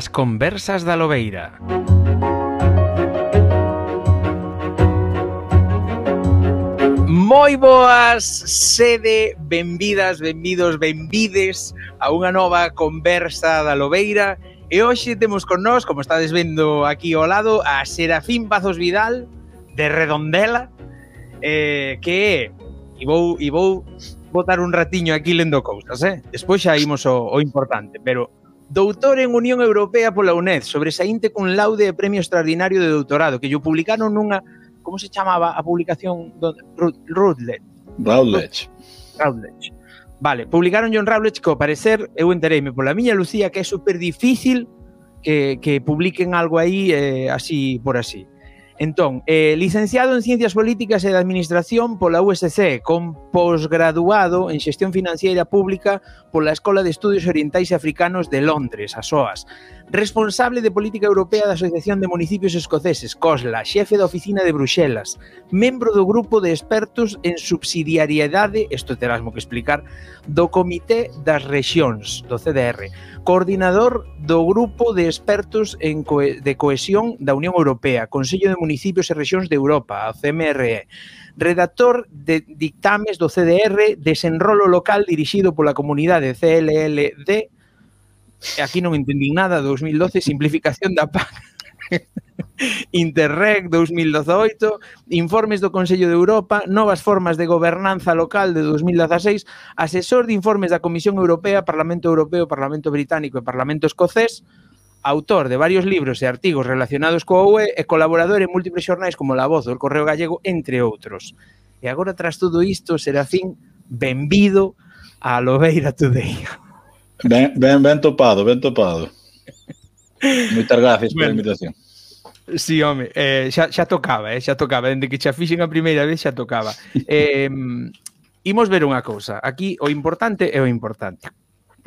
As conversas da Lobeira. Moi boas, sede, benvidas, benvidos, benvides a unha nova conversa da Lobeira. E hoxe temos con nós, como estades vendo aquí ao lado, a Serafín Pazos Vidal, de Redondela, eh, que é, e vou, e vou botar un ratiño aquí lendo cousas, eh? Despois xa imos o, o importante, pero doutor en Unión Europea pola UNED, sobresaínte cun laude e premio extraordinario de doutorado, que yo publicaron nunha, como se chamaba a publicación? Routledge. Routledge. Routledge. Vale, publicaron John Routledge que ao parecer eu entereime pola miña Lucía que é super difícil que, que publiquen algo aí eh, así por así. Entón, eh, licenciado en Ciencias Políticas e de Administración pola USC, con posgraduado en Xestión Financiera Pública pola Escola de Estudios Orientais e Africanos de Londres, a SOAS responsable de política europea da Asociación de Municipios Escoceses, COSLA, xefe da oficina de Bruxelas, membro do grupo de expertos en subsidiariedade, isto terásmo que explicar, do Comité das Rexións, do CDR, coordinador do grupo de expertos en coe, de cohesión da Unión Europea, Consello de Municipios e Rexións de Europa, a CMRE, redactor de dictames do CDR Desenrolo Local dirixido pola comunidade CLLD E aquí non entendín nada, 2012, simplificación da PAC. Interreg 2018, informes do Consello de Europa, novas formas de gobernanza local de 2016, asesor de informes da Comisión Europea, Parlamento Europeo, Parlamento Británico e Parlamento Escocés, autor de varios libros e artigos relacionados coa UE e colaborador en múltiples xornais como La Voz, o Correo Gallego, entre outros. E agora, tras todo isto, Serafín, benvido a Lobeira Today. Ben, ben, ben topado, ben topado. Moitas gracias bueno. pola invitación. Sí, home, eh, xa, xa tocaba, eh, xa tocaba, dende que xa fixen a primeira vez xa tocaba. Eh, imos ver unha cousa, aquí o importante é o importante.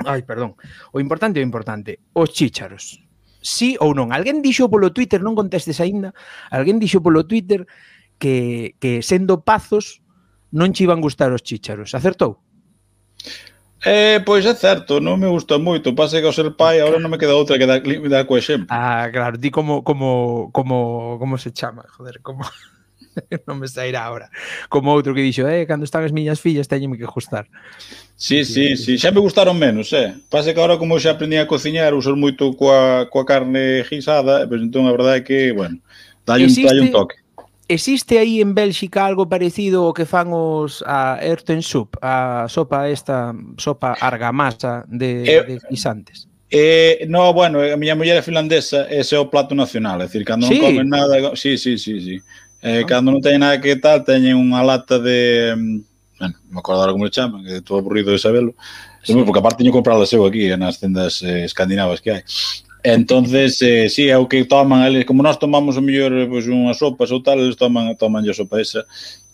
Ai, perdón. O importante é o importante, os chícharos. Sí ou non? Alguén dixo polo Twitter, non contestes aínda, alguén dixo polo Twitter que, que sendo pazos non che iban gustar os chícharos. Acertou? Eh, pois é certo, non me gusta moito, pase que ao ser pai agora non me queda outra que dar, dar co exemplo. Ah, claro, di como como como como se chama, joder, como non me sairá agora. Como outro que dixo, eh, cando están as miñas fillas teñenme que gustar. Sí, sí, sí, xa me gustaron menos, eh. Pase que agora como xa aprendí a cociñar, usar moito coa, coa carne guisada, pois pues, entón a verdade é que, bueno, dalle un, dalle un toque. Existe aí en Bélxica algo parecido ao que fan os a Erten Soup, a sopa esta, sopa argamasa de, eh, de guisantes? Eh, no, bueno, eh, a miña muller é finlandesa, ese é o plato nacional, é dicir, cando sí. non comen nada, sí, sí, sí, sí. Eh, ah. cando non teñen nada que tal, teñen unha lata de mm, bueno, me acordo como le chaman, que estou aburrido de sabelo. Sí. Porque aparte teño comprado a seu aquí nas tendas eh, escandinavas que hai. Entonces, eh, sí, é o que toman eles, como nós tomamos o mellor pois, pues, unhas sopas ou tal, eles toman, toman a sopa esa,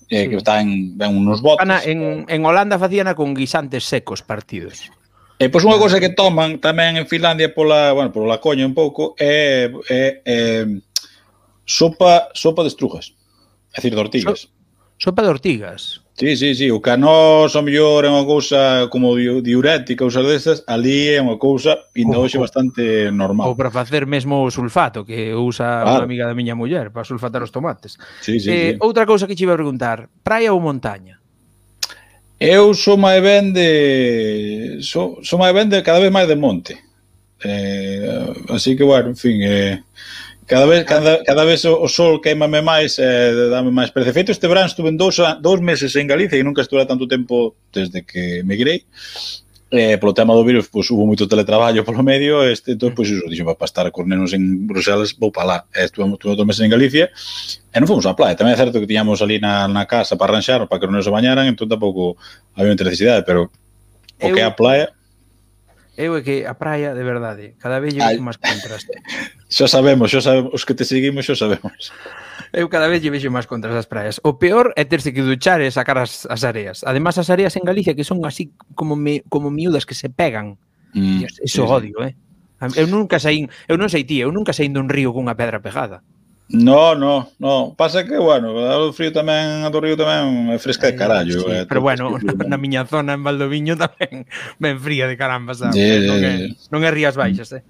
eh, que está en, en unos botes. Ana, en, en Holanda facíana con guisantes secos partidos. E pois unha cousa que toman tamén en Finlandia pola, bueno, pola coña un pouco é, é, é sopa sopa de estrujas. É dicir, de ortigas. So, sopa de ortigas. Sí, sí, sí, o canós o mellor é unha cousa como diurética, ou desas, ali é unha cousa ainda hoxe bastante normal. Ou para facer mesmo o sulfato que usa claro. unha amiga da miña muller para sulfatar os tomates. Sí, sí, eh, sí. Outra cousa que che iba a preguntar, praia ou montaña? Eu sou máis ben de sou, sou máis ben de cada vez máis de monte. Eh, así que bueno, en fin, eh, Cada vez, ah. cada, cada vez o, o sol queimame máis, eh, dame máis perece. Feito este verán estuve dous, dous meses en Galicia e nunca estuve tanto tempo desde que migrei. Eh, polo tema do virus, pois, hubo moito teletraballo polo medio, este, entón, pois, iso, dixo, para estar con nenos en Bruselas, vou para lá. Eh, estuve, estuve outro mes en Galicia, e non fomos á playa. Tamén é certo que tiñamos ali na, na casa para arranxar, para que os nenos se bañaran, entón tampouco había muita necesidade, pero o que é a playa... Eu é que a praia, de verdade, cada vez lle máis contraste. Xa sabemos, xa sabemos, os que te seguimos xa sabemos. Eu cada vez lle vexo máis contra as praias. O peor é terse que duchar e sacar as, as areas. Además, as areas en Galicia que son así como me, como miúdas que se pegan. Mm, Dios, eso sí, odio, eh? Eu nunca saín, eu non sei ti, eu nunca saín dun río cunha pedra pegada. No, no, no. Pasa que, bueno, o frío tamén, a do río tamén é fresca de eh, carallo. Sí, eh, pero bueno, na, na miña zona en Valdoviño tamén ben fría de caramba, sabe? Yeah, yeah, yeah. Non é Rías Baixas, eh?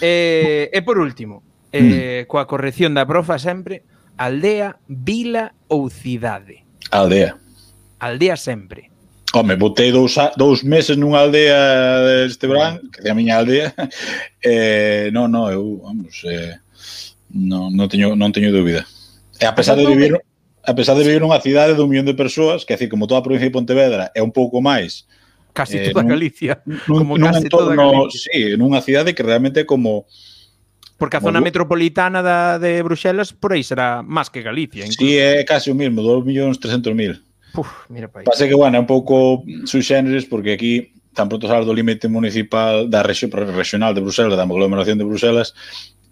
E, e por último, eh, mm. coa corrección da profa sempre, aldea, vila ou cidade? Aldea. Aldea sempre. Home, botei dous, dous meses nunha aldea este verán, que é a miña aldea, eh, non, non, eu, vamos, eh, non, non, teño, non teño dúbida. E a pesar de vivir, a pesar de vivir nunha cidade dun millón de persoas, que é como toda a provincia de Pontevedra é un pouco máis casi eh, toda Galicia. Nun, como nun casi entorno, toda Galicia. Sí, nunha cidade que realmente como Porque a zona du... metropolitana da, de Bruxelas por aí será máis que Galicia. Incluso. Sí, é casi o mismo, 2.300.000. Puf, mira pa. Pase que, bueno, é un pouco subxéneres porque aquí tan pronto sales do límite municipal da región regional de Bruselas, da aglomeración de Bruselas,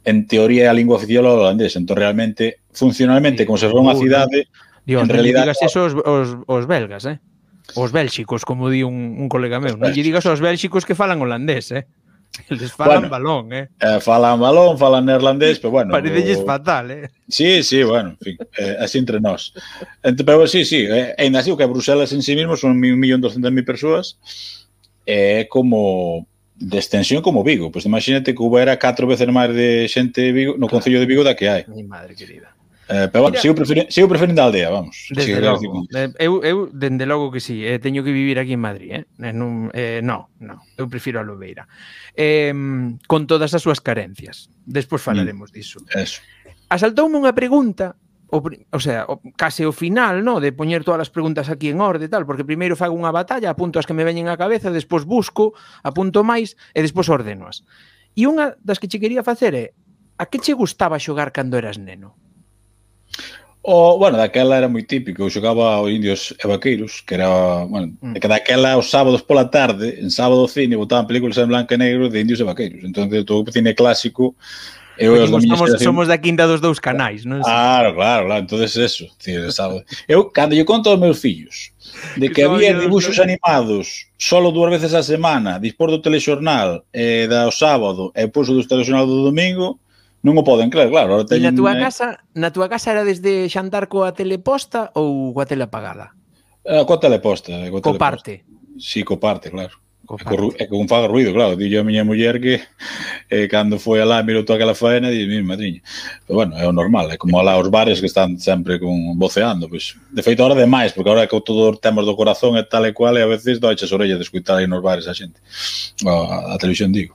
en teoría a lingua oficial o holandés, entón realmente, funcionalmente, sí, como se for unha cidade, Dios, en realidad... Digas eso os, os, os belgas, eh? Os bélxicos, como di un, un colega meu. Non lle digas aos bélxicos que falan holandés, eh? Eles falan bueno, balón, eh? eh? Falan balón, falan neerlandés, pero bueno... Parecelles o... fatal, eh? Sí, sí, bueno, en fin, eh, así entre nós. Ente, pero sí, sí, eh, ainda así o que Bruselas en sí mismo son 1.200.000 persoas, é eh, como de extensión como Vigo. Pois pues imagínate que houbera catro veces máis de xente de Vigo, no Concello de Vigo da que hai. Mi madre querida. Eh, pero bueno, sigo, preferi sigo preferindo a aldea, vamos. Desde logo. Eh, eu, eu, dende logo que sí, eh, teño que vivir aquí en Madrid, eh? Non, eh, no, no, eu prefiro a Lobeira. Eh, con todas as súas carencias. Despois falaremos mm. disso. Eso. Asaltoume unha pregunta O, o sea, o, case o final, no, de poñer todas as preguntas aquí en orde e tal, porque primeiro fago unha batalla, apunto as que me veñen á cabeza, despois busco, apunto máis e despois ordenoas. E unha das que che quería facer é a que che gustaba xogar cando eras neno? O, bueno, daquela era moi típico, eu xogaba os Indios e Vaqueiros, que era, bueno, mm. que daquela os sábados pola tarde, en sábado cine, botaban películas en blanco e negro de Indios e Vaqueiros. Entón, todo o cine clásico Eu e os somos, somos da quinta dos dous canais, non? Claro, claro, claro, entonces eso, tío, sábado. Eu cando lle conto aos meus fillos de que había dibuxos animados solo dúas veces a semana, dispor do telexornal eh, da o sábado e pulso do telexornal do domingo, non o poden creer, claro. Ahora teñen, na túa eh, casa, na túa casa era desde xantar coa teleposta ou coa tele apagada? Eh, coa teleposta, eh, coa. Co parte. Si, sí, co parte, claro. Co parte. E, co, con faga ruido, claro. Dillo a miña muller que eh, cando foi alá mirou toda aquela faena e mi madriña. Pero bueno, é o normal, é como alá os bares que están sempre con voceando, pois. De feito, ahora demais, porque ahora que todo temas do corazón e tal e cual, e a veces doiche as orellas de escutar aí nos bares a xente. A, a televisión digo.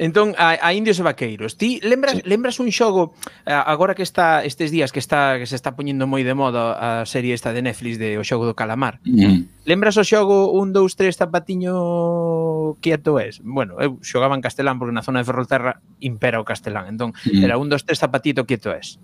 Entón, a, a indios e vaqueiros. Ti lembras, sí. lembras un xogo eh, agora que está estes días que está que se está poñendo moi de moda a serie esta de Netflix de O xogo do calamar. Mm. Lembras o xogo 1 2 3 zapatiño quieto es? Bueno, eu xogaba en castelán porque na zona de Ferrolterra impera o castelán. Entón, mm. era 1 2 3 zapatito quieto es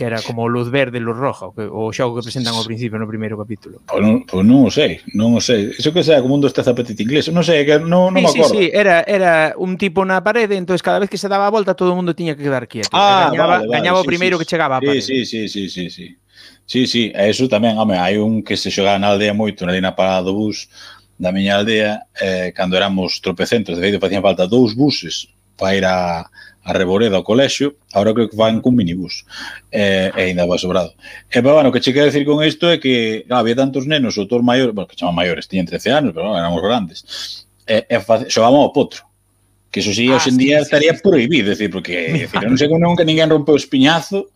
que era como luz verde, luz roja, o, que, o xogo que presentan ao principio no primeiro capítulo. Pois non, pois non o sei, non o sei. Iso que sea como un dos tapete inglés, non sei, que non, non sí, me acordo. Sí, sí, era, era un tipo na parede, entonces cada vez que se daba a volta todo o mundo tiña que quedar quieto. Ah, gañaba, vale, vale, gañaba sí, o primeiro sí, que chegaba a parede. Sí, sí, sí, sí, sí. Sí, sí, e iso tamén, home, hai un que se xogaba na aldea moito, na lina parada do bus da miña aldea, eh, cando éramos tropecentos, de feito facían falta dous buses para ir a, a Reboreda ao colexio, agora creo que van cun minibús e, e ainda va sobrado. E pero, bueno, o que che quero decir con isto é que claro, había tantos nenos, o autor maior, bueno, que chaman maiores, tiñen 13 anos, pero bueno, éramos grandes, e, e xogaban ao potro. Que eso sí, ah, hoxendía sí, sí, estaría sí, prohibido, decir, porque decir, non sei como nunca ninguén rompeu o espiñazo,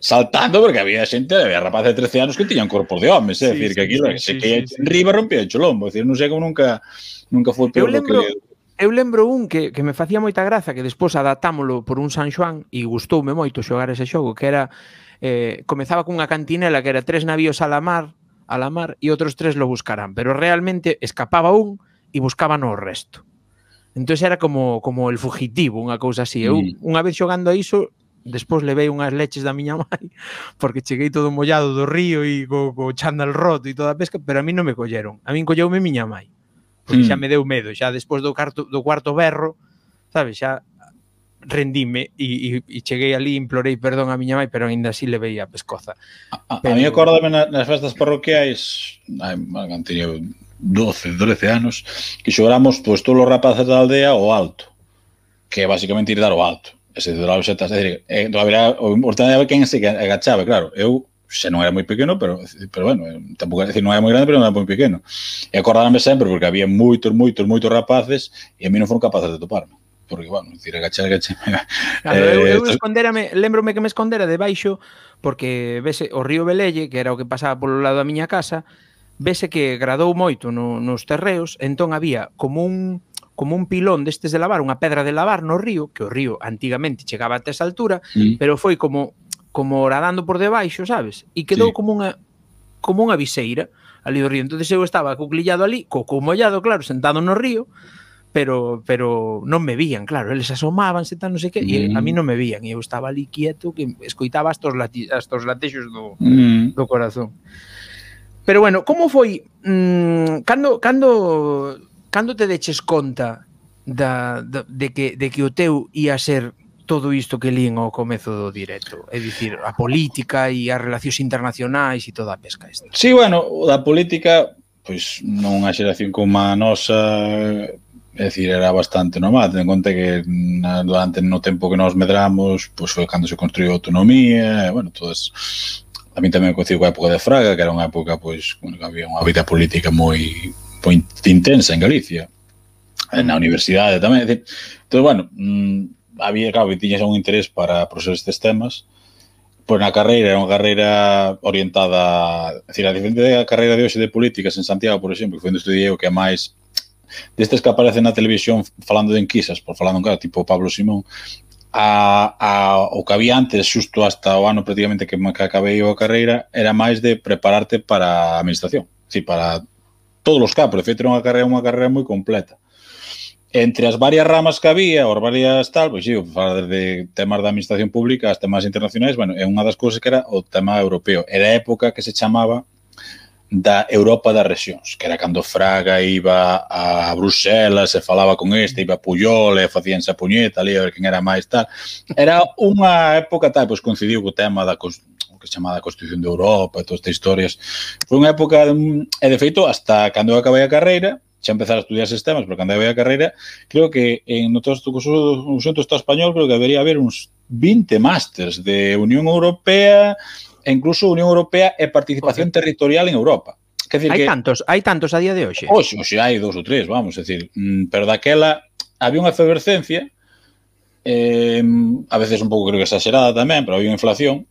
saltando porque había xente, había rapaces de 13 anos que tiñan corpos de homes, é sí, decir, sí, que aquí sí, que sí, en sí, rompía o cholombo, decir, non sei como nunca nunca foi peor lembro, que eu lembro un que, que me facía moita graza, que despois adaptámolo por un San Xoán e gustoume moito xogar ese xogo, que era eh, comezaba cunha cantinela que era tres navíos a la mar, a la mar e outros tres lo buscarán, pero realmente escapaba un e buscaban o resto. Entón era como como el fugitivo, unha cousa así. Eu mm. unha vez xogando a iso, despois levei unhas leches da miña mãe porque cheguei todo mollado do río e co, co chándal roto e toda a pesca, pero a mí non me colleron. A min colleume miña mãe porque mm. xa me deu medo, xa despois do cuarto, do cuarto berro, sabes, xa rendime e, e, e cheguei ali implorei perdón a miña mãe, pero ainda así le veía a pescoza. A, pero... a mí acordame na, nas festas parroquiais, ai, man, teña 12, 12 anos, que xogáramos pois todos os rapaces da aldea o alto, que é basicamente ir dar o alto. Ese duraba xa, é dicir, eh, había, o importante era quen se agachaba, claro. Eu xa non era moi pequeno, pero, pero bueno, tampouco, decir, non era moi grande, pero non era moi pequeno. E acordáronme sempre porque había moitos, moitos, moitos rapaces e a mí non foron capaces de toparme porque, bueno, dicir, agachar, agachar... Claro, eh, eu, eu eh, esconderame, lembrome que me escondera debaixo, porque vese o río Belelle, que era o que pasaba polo lado da miña casa, vese que gradou moito no, nos terreos, entón había como un como un pilón destes de lavar, unha pedra de lavar no río, que o río antigamente chegaba até esa altura, mm. pero foi como como radando por debaixo, sabes? E quedou sí. como unha como unha viseira ali do río. Entonces eu estaba cuclillado ali, co co mollado, claro, sentado no río, pero pero non me vían, claro, eles asomábanse tan non sei que, mm. e a mí mm. non me vían, e eu estaba ali quieto que escoitaba estos lati estos latexos do mm. do corazón. Pero bueno, como foi mm, cando cando cando te deches conta da, da de que de que o teu ia ser todo isto que lín ao comezo do directo? É dicir, a política e as relacións internacionais e toda a pesca esta. Sí, bueno, da política, pois non a xeración como a nosa É dicir, era bastante normal, ten en conta que na, durante no tempo que nos medramos, pois foi cando se construiu a autonomía, e, bueno, todas a mí tamén coincido coa época de Fraga, que era unha época pois, bueno, que había unha vida política moi, moi intensa en Galicia, na universidade tamén, é dicir, entón, bueno, mmm, había, claro, que tiña un interés para prosar estes temas, pois na carreira, era unha carreira orientada, é dicir, a diferente da carreira de hoxe de políticas en Santiago, por exemplo, que foi onde estudiei o que é máis destes que aparecen na televisión falando de enquisas, por falando un cara tipo Pablo Simón, a, a, o que había antes, xusto hasta o ano prácticamente que, que acabei a carreira, era máis de prepararte para a administración, si, para todos os campos, de feito era unha carreira, unha carreira moi completa entre as varias ramas que había, ou as varias tal, pois sí, falar desde temas da administración pública as temas internacionais, bueno, é unha das cousas que era o tema europeo. Era a época que se chamaba da Europa das rexións, que era cando Fraga iba a Bruxelas, se falaba con este, iba a Puyol, e facíanse a puñeta ali, a ver quen era máis tal. Era unha época tal, pois coincidiu co tema da o que se chamada Constitución de Europa e todas estas historias. Foi unha época, mm, e de feito, hasta cando eu acabei a carreira, xa empezar a estudiar sistemas, porque andaba a carreira, creo que en outros o Centro está Español creo que debería haber uns 20 másters de Unión Europea, e incluso Unión Europea e participación okay. territorial en Europa. Que decir hai que, tantos, hai tantos a día de hoxe. Hoxe, hoxe hai dous ou tres, vamos, é decir, mm, pero daquela había unha efervescencia, eh, a veces un pouco creo que exagerada tamén, pero había unha inflación,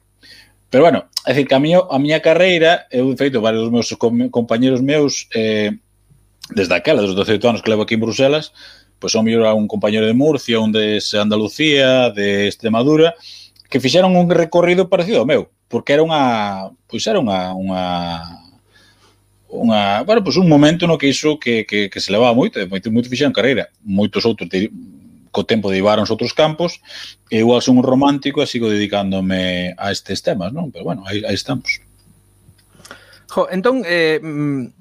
Pero bueno, é dicir, que a, miña, a miña carreira, eu de feito, varios dos meus compañeros meus eh, desde aquela, dos 18 anos que levo aquí en Bruselas, pois son mellor a un compañero de Murcia, un de Andalucía, de Extremadura, que fixeron un recorrido parecido ao meu, porque era unha, pois era unha, unha unha, bueno, pois un momento no que iso que, que, que se levaba moito, moito, moito fixeron carreira. Moitos outros de, co tempo derivaronse outros campos, e igual son un romántico e sigo dedicándome a estes temas, non? Pero bueno, aí, aí estamos. Jo, entón, eh, mm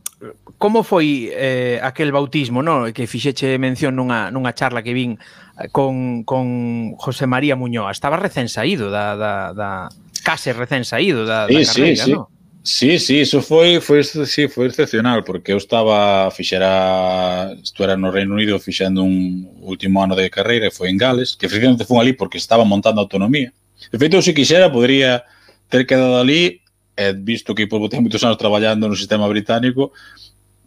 como foi eh, aquel bautismo, no? que fixeche mención nunha, nunha charla que vin eh, con, con José María Muñoa. Estaba recén saído da, da, da case recén saído da, sí, da carreira, sí, no? Sí. Sí, sí, iso foi, foi, sí, foi excepcional, porque eu estaba, fixera, estuera no Reino Unido fixendo un último ano de carreira e foi en Gales, que efectivamente foi ali porque estaba montando autonomía. De feito, se quixera, podría ter quedado ali e visto que pois, botei moitos anos traballando no sistema británico,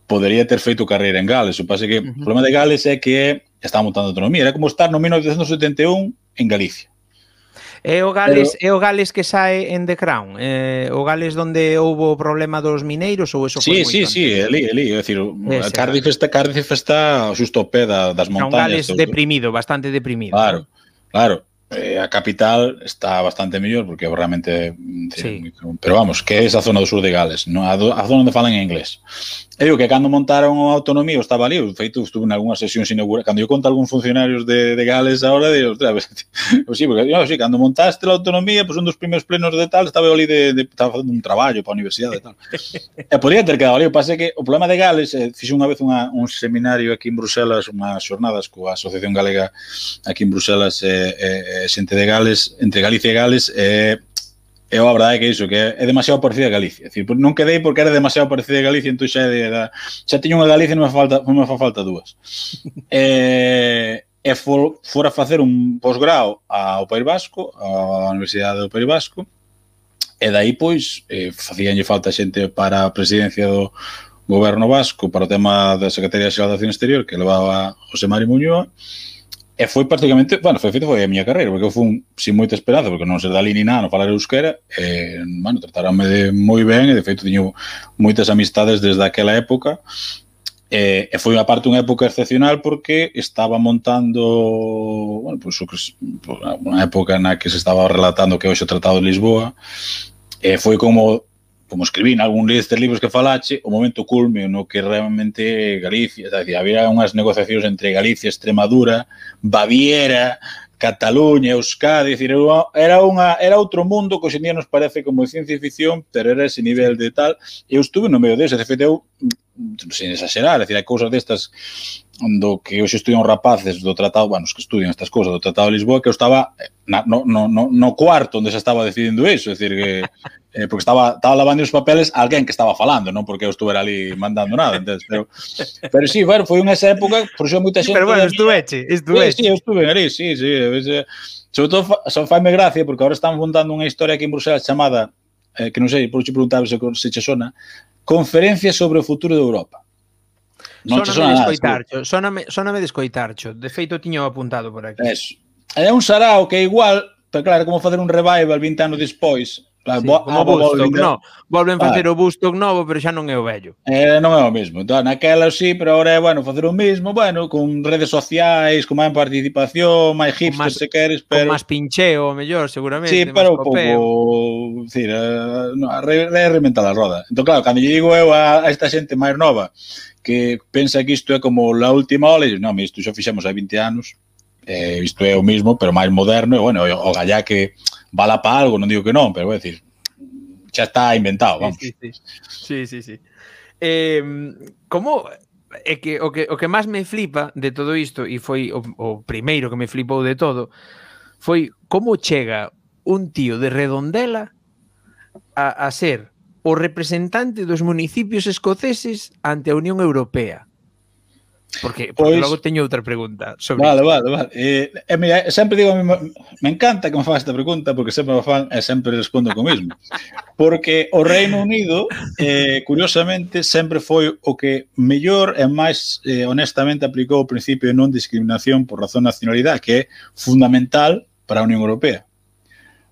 podería ter feito carreira en Gales. O pase que uh -huh. o problema de Gales é que estaba está montando autonomía. Era como estar no 1971 en Galicia. É o Gales, Pero... é o Gales que sae en The Crown, É o Gales onde houve o problema dos mineiros ou eso sí, foi Sí, sí, sí, ali, ali, é dicir, Ese, Cardiff está Cardiff está xusto ao pé da, das montañas. É un Gales deprimido, bastante deprimido. Claro. Claro, eh, a capital está bastante mellor porque realmente mm, sí. pero vamos, que é esa zona do sur de Gales, no a, do, a zona onde falan en inglés. Eu que cando montaron a autonomía estaba ali, feito, estuve en algunhas sesións inauguradas, cando eu conto a algún funcionarios de, de Gales ahora, de, ostras, pues, pues, sí, porque, no, sí, cando montaste a autonomía, pues un dos primeiros plenos de tal, estaba ali de, de estaba facendo un traballo para a universidade e tal. e podría ter quedado ali, o pase que o problema de Gales, eh, fixe unha vez unha, un seminario aquí en Bruselas, unhas xornadas coa Asociación Galega aquí en Bruselas, eh, eh, eh, xente de Gales, entre Galicia e Gales, eh, eu a verdade é que iso, que é demasiado parecida a Galicia. Decir, non quedei porque era demasiado parecida a Galicia, entón xa, era, xa tiño unha Galicia e non me falta, non me fa falta dúas. e, e for, fora facer un posgrao ao País Vasco, á Universidade do País Vasco, e dai, pois, eh, facíanlle falta xente para a presidencia do goberno vasco, para o tema da Secretaría Xeral de Acción Exterior, que levaba José Mari Muñoa, E foi prácticamente, bueno, foi feito foi a miña carreira, porque eu fui sin moita esperanza, porque non ser dali ni nada, non falar euskera, e, bueno, trataronme de moi ben, e de feito tiño moitas amistades desde aquela época, e, e foi unha parte unha época excepcional porque estaba montando, bueno, pois, pues, unha época na que se estaba relatando que hoxe o Tratado de Lisboa, e foi como como escribí algún destes libros que falache, o momento culme no que realmente Galicia, está dicir, había unhas negociacións entre Galicia, Extremadura, Baviera, Cataluña, Euskadi, dicir, era unha era outro mundo que hoxendía nos parece como ciencia ficción, pero era ese nivel de tal. Eu estuve no medio dese, de feito eu mm, sin exagerar, decir, hai cousas destas do que hoxe estudian rapaces do tratado, bueno, os que estudian estas cousas do tratado de Lisboa, que eu estaba eh, na, no, no, no, no cuarto onde se estaba decidindo iso, decir que eh, porque estaba, estaba lavando os papeles alguén que estaba falando, non porque eu estuvera ali mandando nada, entonces, pero, pero sí, bueno, foi unha esa época, por iso moita xente... Pero bueno, estuveche, estuveche. Sí, sí, eu estuve ali, sí, sí, sí. Sobre todo, só faime gracia, porque agora están fundando unha historia aquí en Bruselas chamada, eh, que non sei, por xe preguntaba se, se che sona, Conferencia sobre o futuro de Europa. Non soname sona de escoitarcho, soname, soname de escoitarcho. De feito, tiño apuntado por aquí. Eso. É un sarao que igual, pero claro, como facer un revival 20 anos despois, Claro, sí, bo, como ah, Bustock, volven, no. volven facer ah. o Bustock novo, pero xa non é o vello. Eh, non é o mesmo. Entón, naquela sí, pero agora é bueno facer o mesmo, bueno, con redes sociais, con máis participación, máis hipster más, se queres, pero... Con máis pincheo, mellor, seguramente. Sí, pero un pouco... Decir, uh, eh, no, re, re, reventar a roda. Entón, claro, cando lle digo eu a, a esta xente máis nova que pensa que isto é como la última ola, e non, isto xa fixemos hai 20 anos, eh, isto é o mismo, pero máis moderno, e bueno, o, o gallá que bala para algo, non digo que non, pero vou decir, xa está inventado, vamos. Sí, sí, sí. sí, sí, sí. Eh, como é que o que o que máis me flipa de todo isto e foi o, o primeiro que me flipou de todo foi como chega un tío de Redondela a, a ser o representante dos municipios escoceses ante a Unión Europea. Porque, porque pois, logo teño outra pregunta sobre Vale, isto. vale, vale. Eh, eh, mira, eh, sempre digo, me, me encanta que me fan esta pregunta porque sempre me fan e sempre respondo co mesmo. Porque o Reino Unido, eh, curiosamente, sempre foi o que mellor e máis eh, honestamente aplicou o principio de non discriminación por razón de nacionalidade, que é fundamental para a Unión Europea.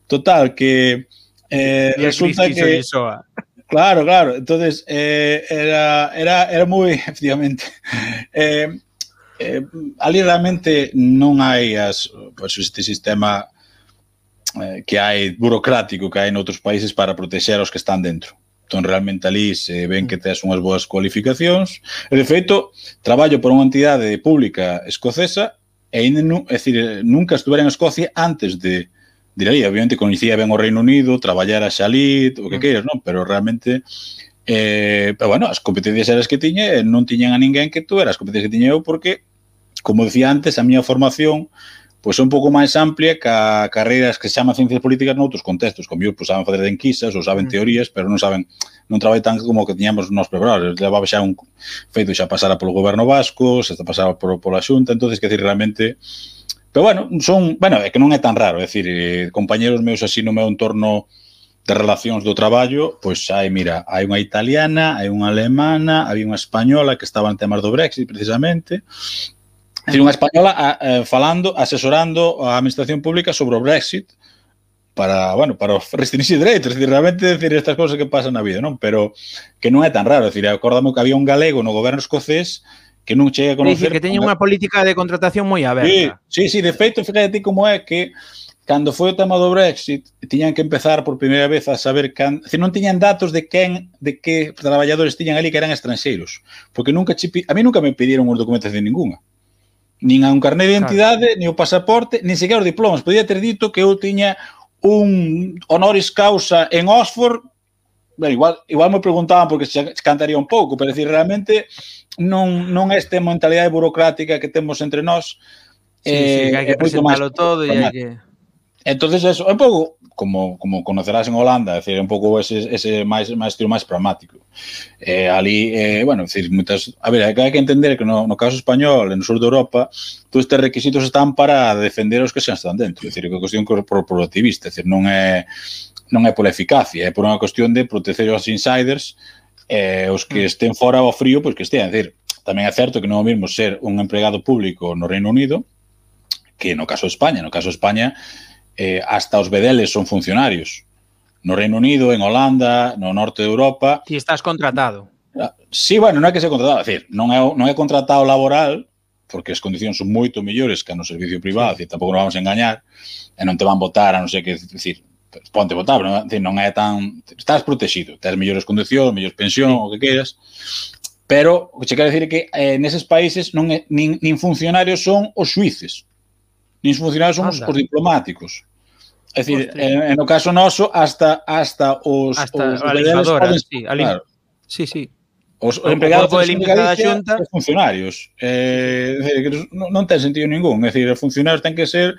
Total, que eh, resulta que... Soa. Claro, claro. Entonces, eh, era, era, era moi, efectivamente, eh, eh, ali realmente non hai as, pues, este sistema eh, que hai burocrático que hai noutros países para proteger os que están dentro. Entón, realmente ali se ven que tes unhas boas cualificacións. E, de feito, traballo por unha entidade pública escocesa e, ainda, é dicir, nunca estivera en Escocia antes de, diría, obviamente coñecía ben o Reino Unido, traballar a Xalit, o que mm. queiras, non? Pero realmente eh, pero bueno, as competencias eras que tiñe, non tiñan a ninguén que tú eras, as competencias que tiñe eu porque como decía antes, a miña formación pois é un pouco máis amplia que a carreiras que se chaman ciencias políticas noutros contextos, como eu, pois saben fazer de enquisas ou saben mm. teorías, pero non saben non traballan tan como que tiñamos nos preparados. Levaba xa un feito xa pasara polo goberno vasco, xa pasara por, pola xunta, entonces que decir, realmente Pero bueno, son, bueno, é que non é tan raro, é dicir, eh, compañeros meus así no meu entorno de relacións do traballo, pois hai, mira, hai unha italiana, hai unha alemana, hai unha española que estaba en temas do Brexit precisamente. É dicir, unha española a, a, falando, asesorando a administración pública sobre o Brexit para, bueno, para restringir dereitos, decir, realmente decir estas cousas que pasan na vida, non? Pero que non é tan raro, decir, acordamo que había un galego no goberno escocés que non chega a conocer. Dicir que teñen unha política de contratación moi aberta. Sí, sí, sí, de feito, fíjate como é que cando foi o tema do Brexit, tiñan que empezar por primeira vez a saber can, se non tiñan datos de quen, de que traballadores tiñan ali que eran estranxeiros, porque nunca a mí nunca me pidieron os documentos de ningunha. Nin a un carné de identidade, claro. nin o pasaporte, nin sequer os diplomas. Podía ter dito que eu tiña un honoris causa en Oxford, ben, igual, igual me preguntaban porque se cantaría un pouco, pero decir, realmente non, non este mentalidade burocrática que temos entre nós. Sí, eh, sí, que hai que presentalo todo e hai que... Entonces eso, é un pouco como como conocerás en Holanda, é decir, un pouco ese ese máis máis estilo máis pragmático. Eh, ali eh bueno, decir, muitas, a ver, hai que entender que no, no caso español, no sur de Europa, todos estes requisitos están para defender os que xa están dentro, é decir, que é cuestión corporativista, é decir, non é non é pola eficacia, é por unha cuestión de proteger os insiders eh, os que hmm. estén fora ao frío, pois que estean. Decir, tamén é certo que non é o mesmo ser un empregado público no Reino Unido que no caso de España. No caso de España, eh, hasta os bedeles son funcionarios. No Reino Unido, en Holanda, no norte de Europa... Ti estás contratado. Ah, sí, bueno, non é que se contratado, é decir, non é, non é contratado laboral, porque as condicións son moito mellores que no servicio privado, sí. tampouco nos vamos a engañar, e non te van votar, a non ser que, decir, ponte votar, non, non é tan... Estás protegido, tens mellores condicións, mellores pensión, o que queiras, pero o que che quero dicir é que eh, neses países non é, nin, nin funcionarios son os suíces, nin funcionarios son os, os diplomáticos. É dicir, en, en o caso noso, hasta, hasta os... Hasta os a limpadora, poden, sí, a lim... claro. sí, sí. Os, os empregados o de da xunta os funcionarios. Eh, non, non ten sentido ningún. É dicir, os funcionarios ten que ser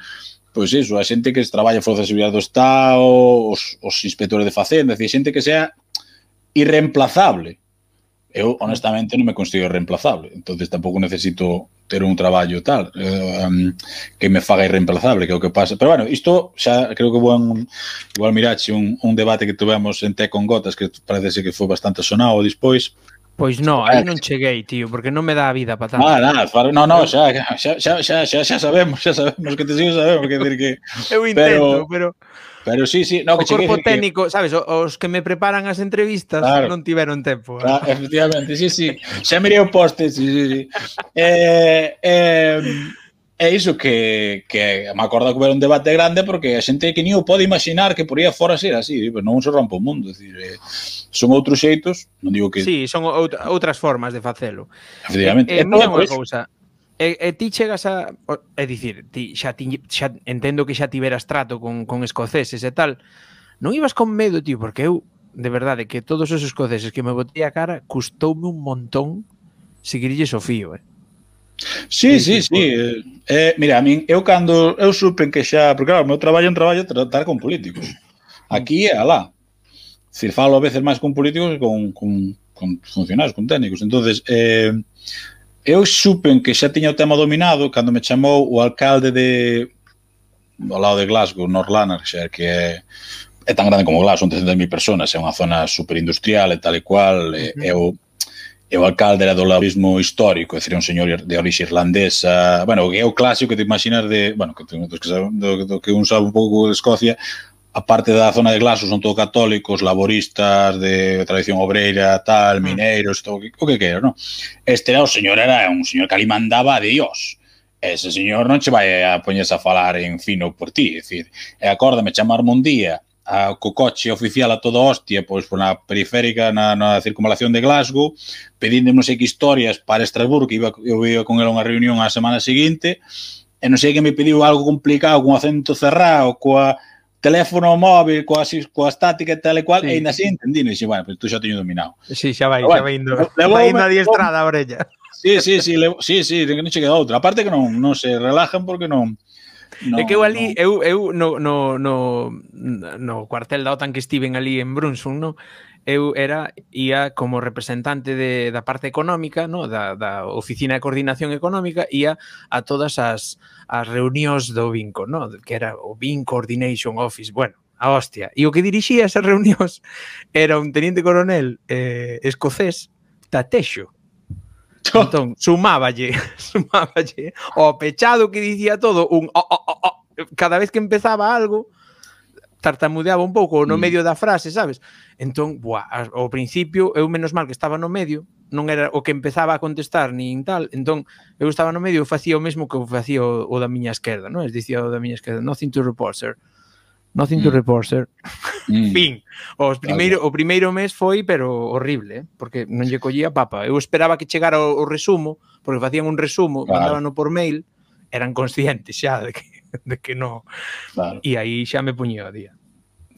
pois iso, a xente que traballa Forza de Seguridade do Estado, os, os inspectores de Facenda, decir, xente que sea irreemplazable. Eu, honestamente, non me considero reemplazable, entonces tampouco necesito ter un traballo tal eh, um, que me faga irreemplazable, que é o que pasa. Pero, bueno, isto xa creo que bon, igual mirache un, un debate que tuvemos en Té con Gotas, que parece que foi bastante sonado despois, Pois non, aí non cheguei, tío, porque non me dá a vida para tanto. Ah, nada, no, no, xa, xa, xa, xa, xa, xa sabemos, xa sabemos que te sigo sabemos, que decir que... Eu intento, pero... Pero, pero sí, sí, no, que o cheguei... corpo técnico, que... sabes, os que me preparan as entrevistas claro. non tiveron tempo. Claro, eh? efectivamente, sí, sí, xa mirei o poste, sí, sí, sí. Eh, eh, é iso que, que me acordo que houve un debate grande porque a xente que ni o pode imaginar que por aí fora ser así, pero non se rompe o mundo, Decir, eh, Son outros xeitos, non digo que... Sí, son out, outras formas de facelo. Efectivamente. Eh, eh, é mira unha cousa, E, e ti chegas a... É dicir, ti xa, ti, xa entendo que xa tiveras trato con, con escoceses e tal. Non ibas con medo, tío, porque eu, de verdade, que todos os escoceses que me botei a cara, custoume un montón seguirille o fío, eh? Sí, sí, sí. sí. Eh, eh, mira, a min, eu cando... Eu supen que xa... Porque, claro, o meu traballo é un traballo tratar con políticos. Mm. Aquí e alá. Se falo a veces máis con políticos que con, con, con funcionarios, con técnicos. entonces eh, eu supen que xa tiña o tema dominado cando me chamou o alcalde de ao lado de Glasgow, North Lanarkshire, que é é tan grande como Glasgow, son 300.000 personas, é unha zona superindustrial e tal e cual, é, é o e o alcalde era do laborismo histórico, é dicir, un señor de orixe irlandesa, bueno, é o clásico que te imaginas de, bueno, que, do, do, do que un sabe un pouco de Escocia, a parte da zona de Glaso son todo católicos, laboristas de tradición obreira, tal, mm. mineiros, todo o que quero, non? Este era o señor era un señor que ali mandaba a Dios. Ese señor non che vai a poñerse a falar en fino por ti, é dicir, e acórdame chamarme un día a co coche oficial a toda hostia, pois por na periférica, na, na circunvalación de Glasgow, pedíndome non sei que historias para Estrasburgo, que iba, eu iba con ela unha reunión a semana seguinte, e non sei que me pediu algo complicado, con acento cerrado, coa teléfono móvil, coa, coa estática e tal e cual, sí. e ainda así entendino, e dixen, bueno, pues tú xa teño dominado. Sí, xa vai, bueno, xa vai indo, vai indo adiestrada a orella. Sí, sí, sí, le, sí, sí, que non che queda outra. Aparte que non, non se relajan porque non, No, é que eu ali, no. eu, eu no, no, no, no cuartel da OTAN que estiven ali en Brunson, no? eu era ia como representante de, da parte económica, no? da, da Oficina de Coordinación Económica, ia a todas as, as reunións do Vinco, no? que era o Vinco Coordination Office, bueno, a hostia. E o que dirixía esas reunións era un teniente coronel eh, escocés, Tatexo, Entón, sumáballe, sumáballe o pechado que dicía todo un oh, oh, oh, oh, cada vez que empezaba algo, tartamudeaba un pouco no mm. medio da frase, sabes? Entón, buah, ao principio, eu menos mal que estaba no medio, non era o que empezaba a contestar nin tal, entón eu estaba no medio e facía o mesmo que facía o, o da miña esquerda, non? Es dicía o da miña esquerda, nothing to report, sir. Nothing mm. to report, sir. Mm. fin. Os primeiro. O primeiro mes foi, pero horrible, eh? porque non lle collía papa. Eu esperaba que chegara o, o resumo, porque facían un resumo, claro. mandábano por mail, eran conscientes xa de que de que no. Claro. E aí xa me puñeu a día.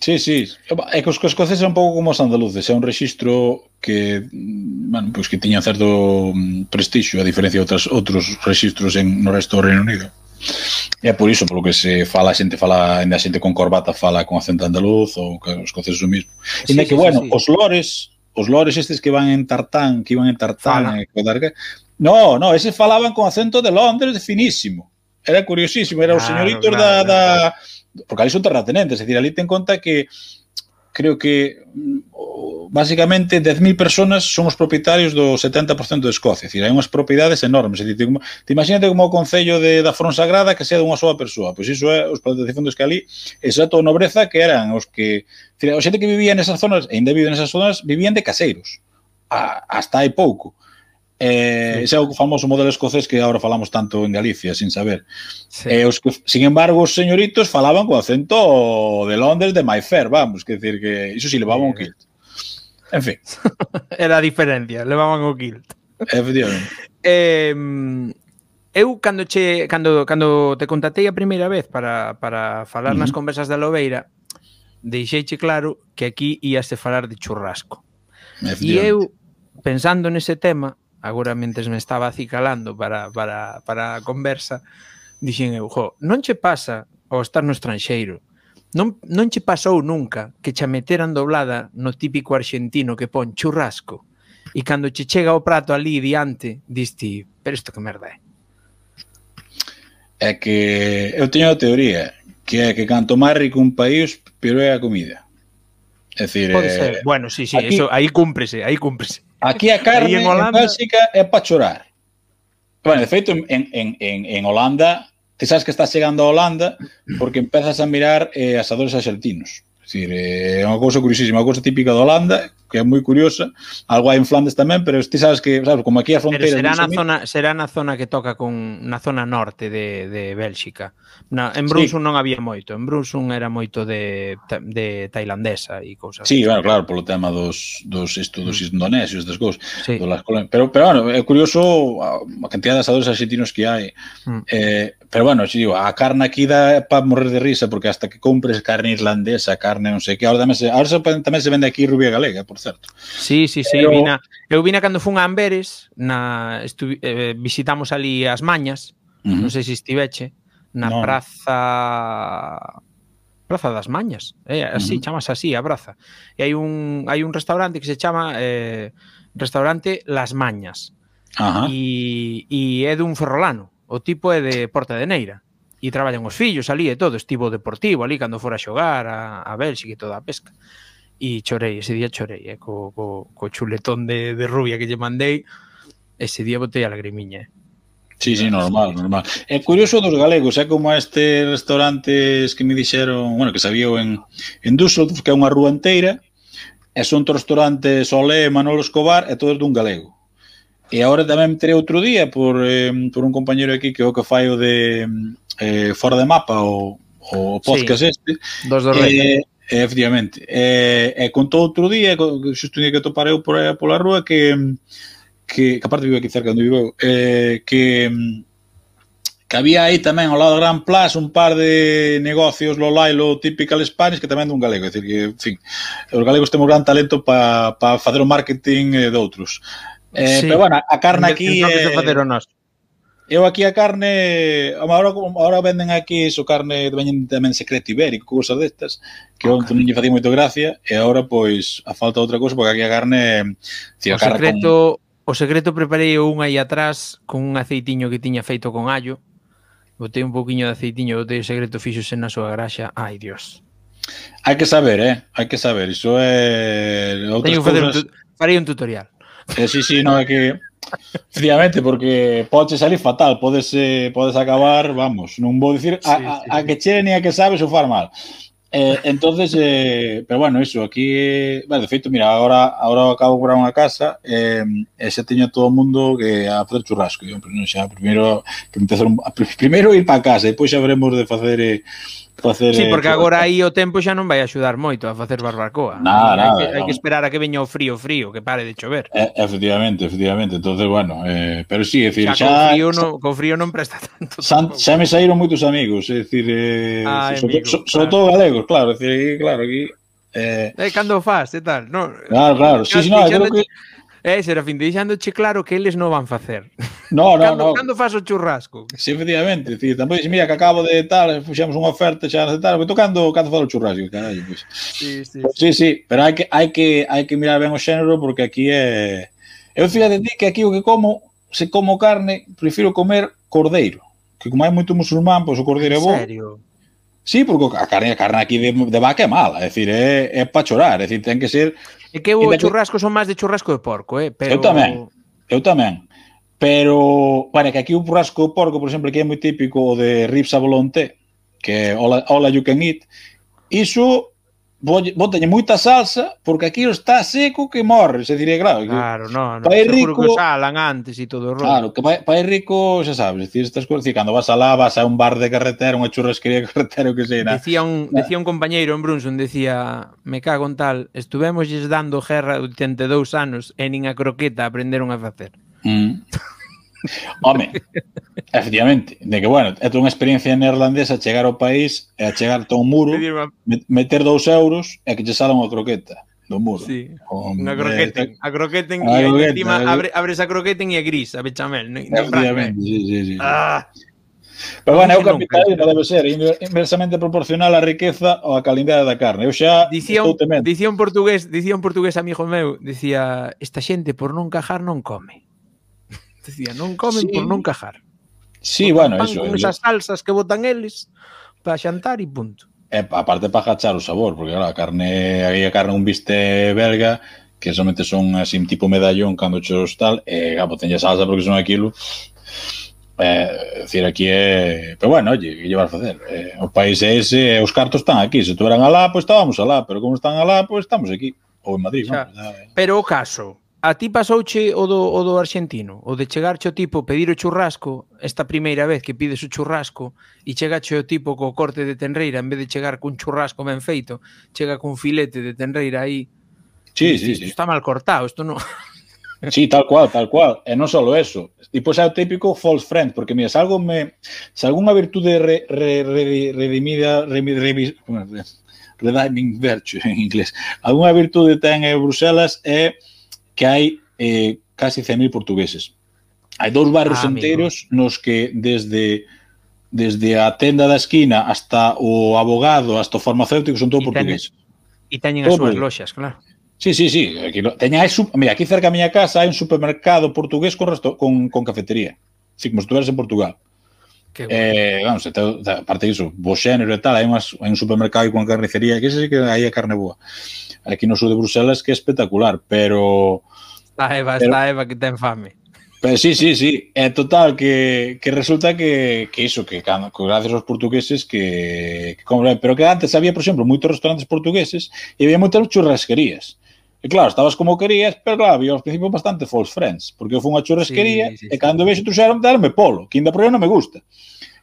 Sí, sí. É que os, escoceses é un pouco como os andaluces, é un registro que, mm, bueno, pois pues que tiña certo mm, prestixio a diferencia de outras, outros registros en, no resto do Reino Unido. E é por iso, polo que se fala, a xente fala, ainda a xente con corbata fala con acento andaluz ou que os escoceses o mismo. Sí, e sí, que, sí, bueno, sí. os lores, os lores estes que van en tartán, que iban en tartán, e eh, que... No, no, eses falaban con acento de Londres finísimo era curiosísimo, era claro, os señoritos claro, da, da... Porque ali son terratenentes, é dicir, ali ten conta que creo que mm, basicamente 10.000 personas son os propietarios do 70% de Escocia, é dicir, hai unhas propiedades enormes, é dicir, te, te imagínate como o Concello de, da Fonsagrada que sea dunha soa persoa, pois iso é os protegifundos que ali, esa toda nobreza que eran os que, dicir, a xente que vivía nesas zonas, e ainda vive nesas zonas, vivían de caseiros, a, hasta hai pouco, Eh, ese é o famoso modelo escocés que agora falamos tanto en Galicia, sin saber. Sí. Eh, os que, sin embargo, os señoritos falaban co acento de Londres de Mayfair, vamos, que decir que iso si sí, levaban un kilt. En fin. Era a diferencia, levaban o kilt. Efectivamente. eh, eu cando che cando cando te contatei a primeira vez para para falar uh -huh. nas conversas da Lobeira, deixeiche claro que aquí íaste falar de churrasco. E eu pensando nese tema, agora mentes me estaba acicalando para, para, para a conversa, dixen eu, jo, non che pasa ao estar no estranxeiro, non, non che pasou nunca que che meteran doblada no típico arxentino que pon churrasco e cando che chega o prato ali diante, diste, pero isto que merda é? É que eu teño a teoría que é que canto máis rico un país, pero é a comida. É decir, Pode ser. Eh, bueno, sí, sí, aquí, eso aí cúmprese, aí cúmprese. Aquí a carne en Holanda... básica é para chorar. Bueno, de feito, en, en, en, en Holanda, te sabes que estás chegando a Holanda porque empezas a mirar eh, asadores axeltinos. Dicir, eh, é unha cousa curiosísima, unha cousa típica de Holanda, que é moi curiosa, algo hai en Flandes tamén, pero ti sabes que, sabes, como aquí a fronteira... Pero será na, zona, será na zona que toca con na zona norte de, de Bélxica. Na, en Brunson sí. non había moito, en Brunson era moito de, de tailandesa e cousas. Sí, claro, claro, polo tema dos, dos estudos mm. indonesios, das cousas. Sí. Do las pero, pero, bueno, é curioso a cantidad de asadores argentinos que hai. Mm. Eh, pero, bueno, xe digo, a carne aquí dá para morrer de risa, porque hasta que compres carne irlandesa, carne non sei que, ahora tamén se, ahora se, tamén se vende aquí rubia galega, por certo. Sí, sí, sí, pero... vina, eu vina cando fun a Amberes, na, estu, eh, visitamos ali as Mañas, uh -huh. non sei se estiveche, na no. praza Praza das Mañas, eh, así uh -huh. chamase así a praza. E hai un hai un restaurante que se chama eh, restaurante Las Mañas. Ajá. E, e é dun ferrolano. O tipo é de Porta de Neira e traballan os fillos ali e todo, estivo deportivo ali cando fora a xogar a, a Bélxica e toda a pesca. E chorei, ese día chorei, eh, co, co, co chuletón de, de rubia que lle mandei, ese día botei a lagrimiña. Eh. Sí, sí, normal, normal. É curioso dos galegos, é como este restaurantes que me dixeron, bueno, que sabía en, en Düsseldorf, que é unha rúa inteira, e son restaurantes Solé Manolo Escobar, e todos dun galego. E agora tamén terei outro día por, eh, por un compañero aquí que é o que fai o de eh, Fora de Mapa, o, o podcast sí, este. Dos do Rei. Eh, eh, efectivamente. Eh, e eh, eh, contou outro día, xusto un día que topareu por, pola rúa, que que, que aparte vivo aquí cerca onde vivo eh, que mm, que había aí tamén ao lado da Gran Plaza un par de negocios lo lailo typical Spanish que tamén dun galego, é dicir que, en fin, os galegos temos gran talento para pa facer o marketing eh, de outros. Eh, sí. pero bueno, a carne aquí é eh, facer o nós. Eu aquí a carne, agora, agora venden aquí iso carne, venden tamén secreto ibérico, cousas destas, que okay. onte non lle facía moito gracia, e agora, pois, a falta outra cousa, porque aquí a carne... Mm, Tío, o carne secreto, con... O secreto preparei un aí atrás con un aceitiño que tiña feito con allo. Botei un poquinho de aceitiño, botei o secreto fixose na súa graxa. Ai, Dios. Hai que saber, eh? Hai que saber. Iso é... Outras Teño que cousas... un farei un tutorial. Eh, sí, sí, non é que... Efectivamente, porque pode salir fatal, podes, eh, podes acabar, vamos, non vou dicir a, sí, sí, a, a que che ni a que sabes o far mal. Eh, entonces, eh, pero bueno, iso, aquí, eh, bueno, de feito, mira, agora, agora acabo de comprar unha casa eh, e xa teño todo o mundo que a facer churrasco. Eu, pero non, xa, primeiro, empezar primeiro ir para casa, e depois xa veremos de facer eh, facer... Sí, eh, porque agora aí o tempo xa non vai axudar moito a facer barbacoa. Nada, hai, que, hai que esperar a que veña o frío frío, que pare de chover. E, efectivamente, efectivamente. Entonces, bueno, eh, pero sí, é dicir, xa... xa... Co, frío non, co frío non presta tanto. Xa, xa me saíron moitos amigos, é dicir, eh, ah, sobre, amigo, so, so, claro. todo galegos, claro, é dicir, claro, aquí... Eh, eh, cando faz e tal, no, Claro, claro, sí, sí, no, creo que... Eh, Serafín, deixándoche claro que eles non van facer. No, no, cando, no. Cando faz o churrasco? Si, sí, efectivamente. Sí, tampouco dices, mira, que acabo de tal, fuxemos unha oferta xa de tal, pero cando, cando faz o churrasco, carallo, pois. Pues. Sí, sí, pues, sí, sí, pero hai que, hai que, hai que mirar ben o xénero porque aquí é... Eu fíjate ti que aquí o que como, se como carne, prefiro comer cordeiro. Que como hai moito musulmán, pois pues, o cordeiro é bo. Serio? Sí, porque a carne, a carne aquí de, de vaca é mala, é dicir, é, é para chorar, é dicir, ten que ser É que o churrasco son máis de churrasco de porco, eh? Pero... Eu tamén, eu tamén. Pero, bueno, que aquí o churrasco de porco, por exemplo, que é moi típico o de ribs a volonté, que all, all you can eat, iso botalle moita salsa porque aquilo está seco que morre, se diría, claro. Claro, no, no, país rico, que salan antes e todo o rollo. Claro, que país rico, xa sabes, decir, estas cousas, cando vas alá, vas a un bar de carretera, unha churrasquería de carretera, que sei. Decía un, na. decía un compañeiro en Brunson, decía, me cago en tal, estuvemos dando guerra 82 anos e nin a croqueta aprenderon a facer. Mm. Home, efectivamente, de que, bueno, é unha experiencia neerlandesa chegar ao país e a chegar todo un muro, meter dous euros e que che sala unha croqueta do muro. Sí, unha croqueta, a croqueta e encima eh. abre, abres a croqueta e é gris, a bechamel. No, efectivamente, sí, sí, sí. Ah. Pero bueno, é o capitalismo debe ser inversamente proporcional á riqueza ou á calidade da carne. Eu xa dicía un, dicía un portugués, dicía un portugués amigo meu, dicía, esta xente por non cajar non come. Dicía, non comen sí. por non cajar. Sí, botan bueno, iso. eso. Con eh, esas salsas que botan eles para xantar e punto. E aparte para gachar o sabor, porque claro, a carne, aí a carne un biste belga que somente son así tipo medallón cando chos tal, e gabo tenlle salsa porque son aquilo. Eh, decir, aquí é... Pero bueno, oye, que llevas a facer? Eh, o país é ese, os cartos están aquí. Se tuveran alá, pois pues, estábamos alá, pero como están alá, pois pues, estamos aquí. Ou en Madrid, xa, o sea, ¿no? Pero o caso, A ti pasouche o do, o do argentino? O de chegarche o tipo, pedir o churrasco, esta primeira vez que pides o churrasco, e chegache o tipo co corte de tenreira, en vez de chegar cun churrasco ben feito, chega cun filete de tenreira aí. Sí, sí, sí. Está mal cortado, isto non... Sí, tal cual, tal cual. E non só eso. E pois é o típico false friend, porque mira, se algo me se algunha virtude re, re, re, redimida, re, re, rediming virtue en inglés. Algunha virtude ten en Bruselas é eh, que hai eh, casi 100.000 portugueses. Hai dous barrios ah, enteros amigo. nos que desde desde a tenda da esquina hasta o abogado, hasta o farmacéutico son todo portugueses. E teñen as súas loxas, claro. Sí, sí, sí. Aquí, teña, hai, mira, aquí cerca da miña casa hai un supermercado portugués con, resto, con, con cafetería. Si, como estuveras en Portugal. Uh Que bueno. eh, vamos, te, aparte disso, bo xénero e tal, hai, unhas, hai un supermercado con carnicería, que sei que hai a carne boa. Aquí no sur de Bruselas que é espectacular, pero... Está Eva, pero, está Eva que ten fame. Pero sí, sí, sí. É total que, que resulta que, que iso, que, que gracias aos portugueses que, que compran. Pero que antes había, por exemplo, moitos restaurantes portugueses e había moitas churrasquerías. E claro, estabas como querías, pero claro, había aos principios bastante false friends, porque eu fui unha churrasquería sí, sí, sí, e cando vexo trouxeron darme polo, que ainda por non me gusta.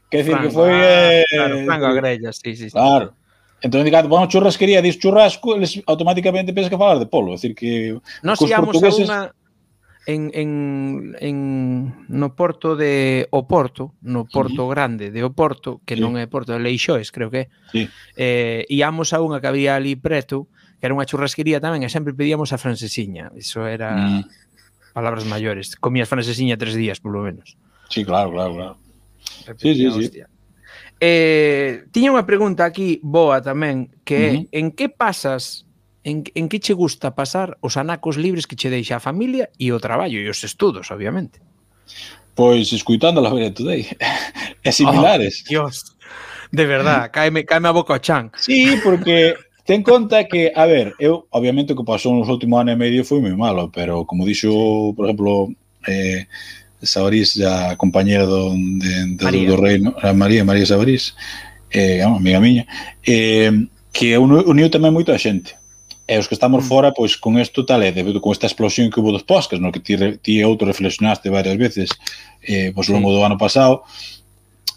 Quer decir, que foi... Ah, eh... Claro, frango a grella, sí, sí. Claro. Entón, cando van a churrasquería, dis churrasco, eles automáticamente pensas que falar de polo. É dicir, que... Nos íamos portugueses... a unha en, en, en no porto de Oporto, no porto sí. grande de Oporto, que sí. non é porto de Leixoes, creo que é. Sí. Eh, íamos a unha que había ali preto, que era unha churrasquería tamén, e sempre pedíamos a francesiña. Iso era mm. palabras maiores. Comías francesiña tres días, polo menos. Sí, claro, claro, claro. Sí, sí, sí. Eh, tiña unha pregunta aquí boa tamén, que é, uh -huh. en que pasas en, en que che gusta pasar os anacos libres que che deixa a familia e o traballo e os estudos, obviamente? Pois escuitando la Vera Today. É similares. Oh, Dios. De verdad, caeme, caeme a boca o chan. Sí, porque Ten conta que, a ver, eu, obviamente, o que pasou nos últimos ano e medio foi moi malo, pero, como dixo, por exemplo, eh, Sabarís, a compañera do, de, de, María. do, do reino, a María, María Sabarís, eh, amiga miña, eh, que uniu, tamén moito a xente. E os que estamos mm. fora, pois, con isto tal, é debido con esta explosión que hubo dos podcast, no? Que ti, ti outro reflexionaste varias veces, eh, pois, ao longo do ano pasado,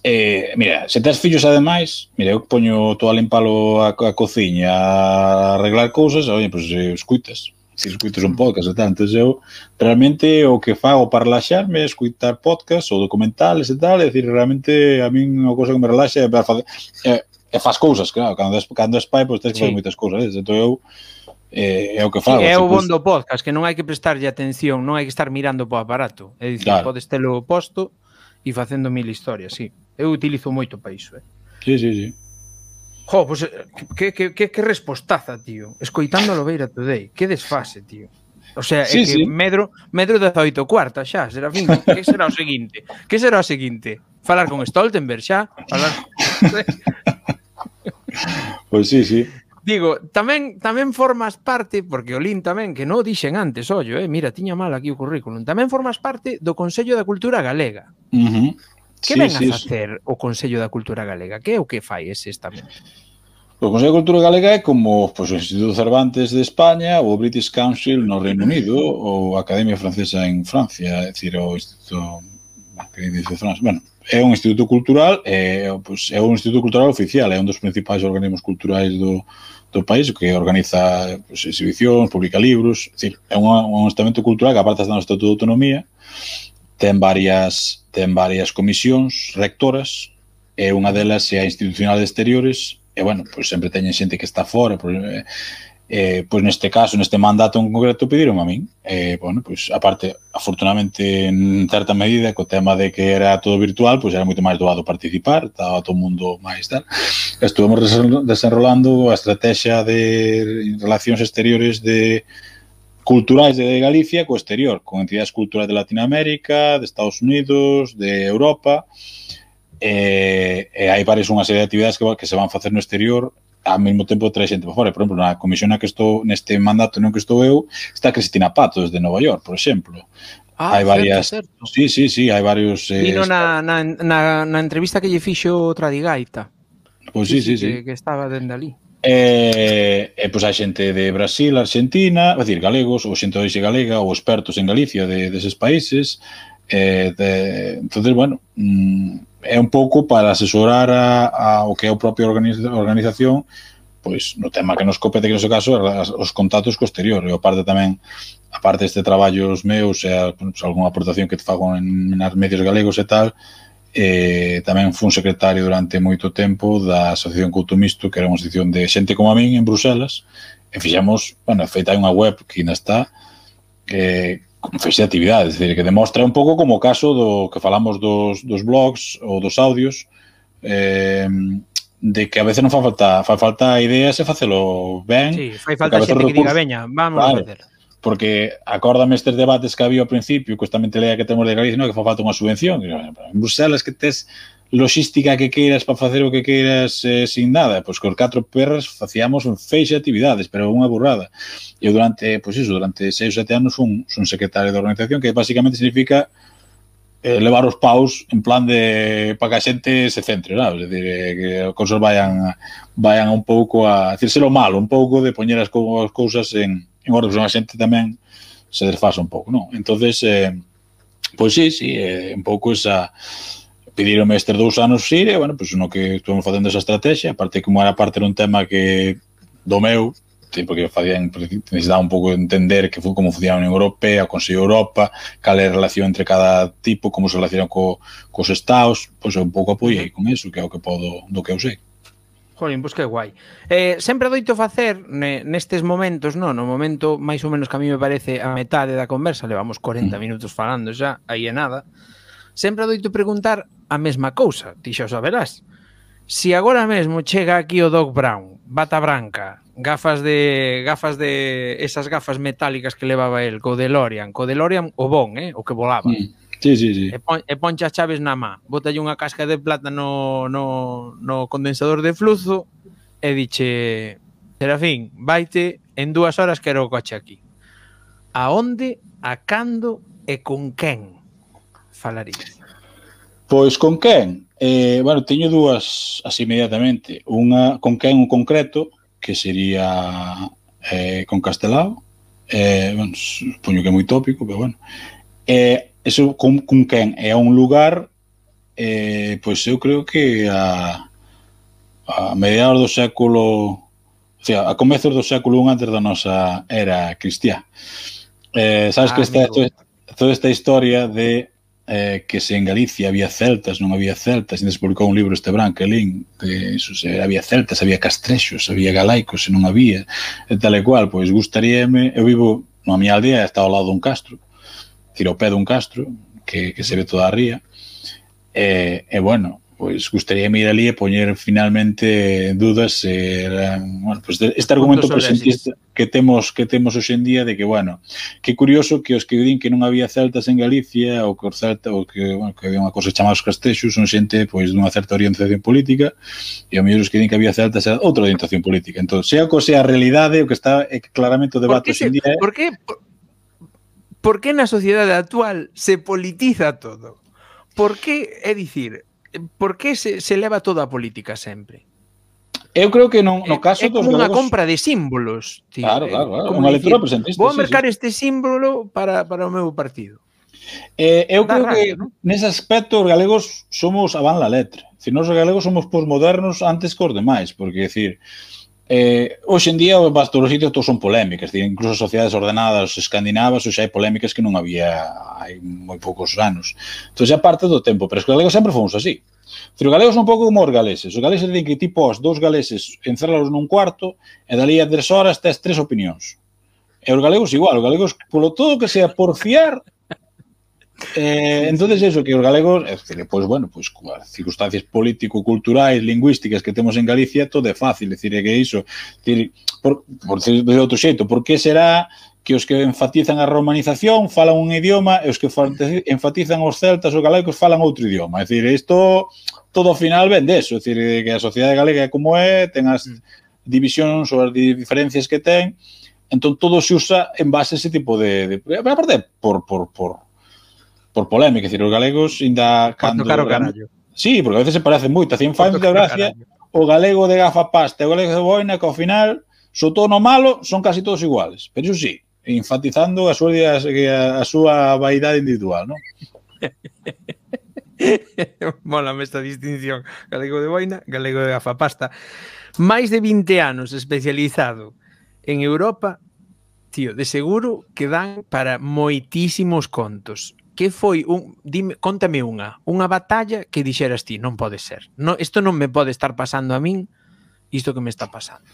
Eh, mira, se tes fillos ademais, mira, eu poño todo a limpalo a, a cociña, a arreglar cousas, oye, pois pues, eh, escuitas, se escuitas un mm. podcast e tal, entón eu realmente o que fago para relaxarme é escuitar podcast ou documentales e tal, é dicir, realmente a min unha cousa que me relaxa é fazer, é, é faz cousas, claro, cando es, cando es pai, pois pues, tens que sí. fazer moitas cousas, eh? entón eu eh, é o que fago. É o bon do podcast, que non hai que prestarlle atención, non hai que estar mirando po aparato. É dicir, claro. podes telo posto e facendo mil historias, sí. Eu utilizo moito para iso, eh. Sí, sí, sí. Jo, pues, eh, que, que, que, que respostaza, tío. Escoitando a Lobeira Today. Que desfase, tío. O sea, sí, é que sí. medro, medro 18 cuarta xa, Serafín, que será o seguinte? Que será o seguinte? Falar con Stoltenberg xa? Falar... pois pues sí, sí. Digo, tamén tamén formas parte, porque o Lin tamén, que non dixen antes, ollo, eh, mira, tiña mal aquí o currículum, tamén formas parte do Consello da Cultura Galega. Uh -huh. Que sí, ven sí, a facer sí. o Consello da Cultura Galega? Que é o que fai ese estamento? O Consello de Cultura Galega é como pois, o Instituto Cervantes de España, o British Council no Reino Unido, ou a Academia Francesa en Francia, é dicir, o Instituto... Que dice Francia? Bueno, é un instituto cultural, é, pois, é un instituto cultural oficial, é un dos principais organismos culturais do, do país que organiza pues, exhibicións, publica libros, é, dicir, é un, un estamento cultural que aparte está no Estatuto de Autonomía, ten varias ten varias comisións rectoras, e unha delas é a institucional de exteriores, e bueno, pois sempre teñen xente que está fora, pois, eh, pois neste caso, neste mandato en concreto, pediron a min. Eh, bueno, pois, aparte, afortunadamente, en certa medida, co tema de que era todo virtual, pois era moito máis doado participar, estaba todo mundo máis tal. Estuvemos desenrolando a estrategia de relacións exteriores de culturais de Galicia co exterior, con entidades culturais de Latinoamérica, de Estados Unidos, de Europa, e, e hai varias unha serie de actividades que, que se van facer no exterior ao mesmo tempo trae xente por fora. Por exemplo, na comisión na que estou, neste mandato non que estou eu, está Cristina Pato, desde Nova York, por exemplo. Ah, hai varias. Certo, certo. Sí, sí, sí, hai varios. Eh, Vino na, na, na, na entrevista que lle fixo Tradigaita. Pois pues sí, sí, sí. Que, sí. que estaba dende ali. E, e pois hai xente de Brasil, Argentina, é dicir, galegos, ou xente de Galega, ou expertos en Galicia de, deses países, Eh, de, entonces, bueno, mm, é un pouco para asesorar a, a, o que é o propio organiza, organización pois no tema que nos compete que no seu caso os contactos co exterior e aparte tamén a parte deste traballo os meus e a, pues, algunha aportación que te fago en, nas medios galegos e tal eh, tamén fun secretario durante moito tempo da Asociación Couto Misto que era unha asociación de xente como a min en Bruselas e fixamos, bueno, feita unha web que ainda está que, fixe de actividade, es decir, que demostra un pouco como o caso do que falamos dos, dos blogs ou dos audios, eh, de que a veces non fa falta, fa falta ideas e facelo ben. Sí, fai falta xente recursos... que diga, veña, vamos claro, a facer. Porque acórdame estes debates que había ao principio, que esta mentalidade que temos de Galicia, no, que fa falta unha subvención. En Bruselas que tes logística que queiras para facer o que queiras eh, sin nada, pois cos catro perras facíamos un feixe de actividades, pero unha burrada. Eu durante, pois iso, durante seis ou sete anos un, un secretario de organización, que basicamente significa eh, levar os paus en plan de para que a xente se centre, non? É dicir, eh, que os cousas vayan vayan un pouco a decírselo malo, un pouco de poñer as, as cousas en, en orden, senón a xente tamén se desfasa un pouco, non? Entonces, eh, pois sí, sí, eh, un pouco esa pidíronme estes dous anos ir e, bueno, pues, no que estuvemos facendo esa estrategia, aparte como era parte dun tema que do meu, porque facían, necesitaba un pouco entender que foi como funcionaba a Unión Europea, o Consello Europa, cal é a relación entre cada tipo, como se relacionan co, cos estados, pois pues, un pouco apoiei con eso, que é o que podo, do que eu sei. Jolín, pois pues que guai. Eh, sempre doito facer ne, nestes momentos, non, no momento máis ou menos que a mí me parece a metade da conversa, levamos 40 minutos falando xa, aí é nada. Sempre doito preguntar a mesma cousa, dixo saberás. Si agora mesmo chega aquí o Doc Brown, bata branca, gafas de gafas de esas gafas metálicas que levaba el co DeLorean, co DeLorean o bon, eh, o que volaba. Sí. Sí, sí, sí. E, pon, e poncha as chaves na má, botalle unha casca de plata no, no, no condensador de fluzo e diche Serafín, vaite, en dúas horas quero o coche aquí. A onde, a cando e con quen falarías? Pois con quen? Eh, bueno, teño dúas así inmediatamente. Unha con quen un concreto, que sería eh, con Castelao. Eh, bueno, supoño que é moi tópico, pero bueno. Eh, eso con, con quen é un lugar eh, pois eu creo que a, a mediados do século o sea, a comezos do século I antes da nosa era cristiá eh, sabes ah, que esta, toda esta historia de eh, que se en Galicia había celtas, non había celtas, e publicou un libro este branco, que lín, que eso, se, había celtas, había castrexos, había galaicos, se non había, e tal e cual, pois gustaríame, eu vivo na miña aldea, está ao lado dun castro, tiro pé dun castro, que, que se ve toda a ría, e, e bueno, pois gustaríame ir ali e poñer finalmente dudas se bueno, pois pues este argumento presentista que temos que temos hoxe en día de que bueno, que curioso que os que din que non había celtas en Galicia ou que os celta ou que, bueno, que había unha cosa chamada os castexos son xente pois dunha certa orientación política e ao mellor os que din que había celtas era outra orientación política. Entón, sea co sea a realidade o que está é que claramente o debate hoxe en día é... Por que por que na sociedade actual se politiza todo? Por que, é dicir, por que se, se leva toda a política sempre? Eu creo que non, no eh, caso é, é como unha galegos... compra de símbolos. Tío, claro, eh, claro, claro. Como unha lectura presentista. Vou mercar sí. este símbolo para, para o meu partido. Eh, eu da creo rabia, que ¿no? nese aspecto os galegos somos a van la letra. Se nós os galegos somos posmodernos antes que os demais, porque, decir, Eh, hoxe en día vas todos os sitios todos son polémicas, dicir, incluso sociedades ordenadas escandinavas, hoxe hai polémicas que non había hai moi poucos anos. Entón, xa parte do tempo, pero os galegos sempre fomos así. Pero os galegos son un pouco como os galeses. Os galeses din que tipo os dous galeses encerralos nun cuarto e dali a tres horas tes tres opinións. E os galegos igual, os galegos polo todo que sea por fiar Eh, entonces eso, que os galegos, é dicir, pois, bueno, pois, con as circunstancias político-culturais, lingüísticas que temos en Galicia, todo é fácil, decir, é que iso, decir, por, por decir de outro xeito, por que será que os que enfatizan a romanización falan un idioma e os que enfatizan os celtas ou galegos falan outro idioma. É dicir, isto todo ao final vende eso, é dicir, que a sociedade galega é como é, ten as mm. divisións ou as diferencias que ten, entón todo se usa en base a ese tipo de... de aparte, por, por, por por polémica, decir, os galegos ainda cando... Caro carallo. Sí, porque a veces se parecen moito, hacían fans de gracia carallo. o galego de gafa pasta e o galego de boina que ao final, so tono malo, son casi todos iguales. Pero iso sí, enfatizando a súa, a, a súa vaidade individual, non? Mola esta distinción. Galego de boina, galego de gafapasta. Máis de 20 anos especializado en Europa, tío, de seguro que dan para moitísimos contos que foi un dime, contame unha, unha batalla que dixeras ti, non pode ser. No, isto non me pode estar pasando a min isto que me está pasando.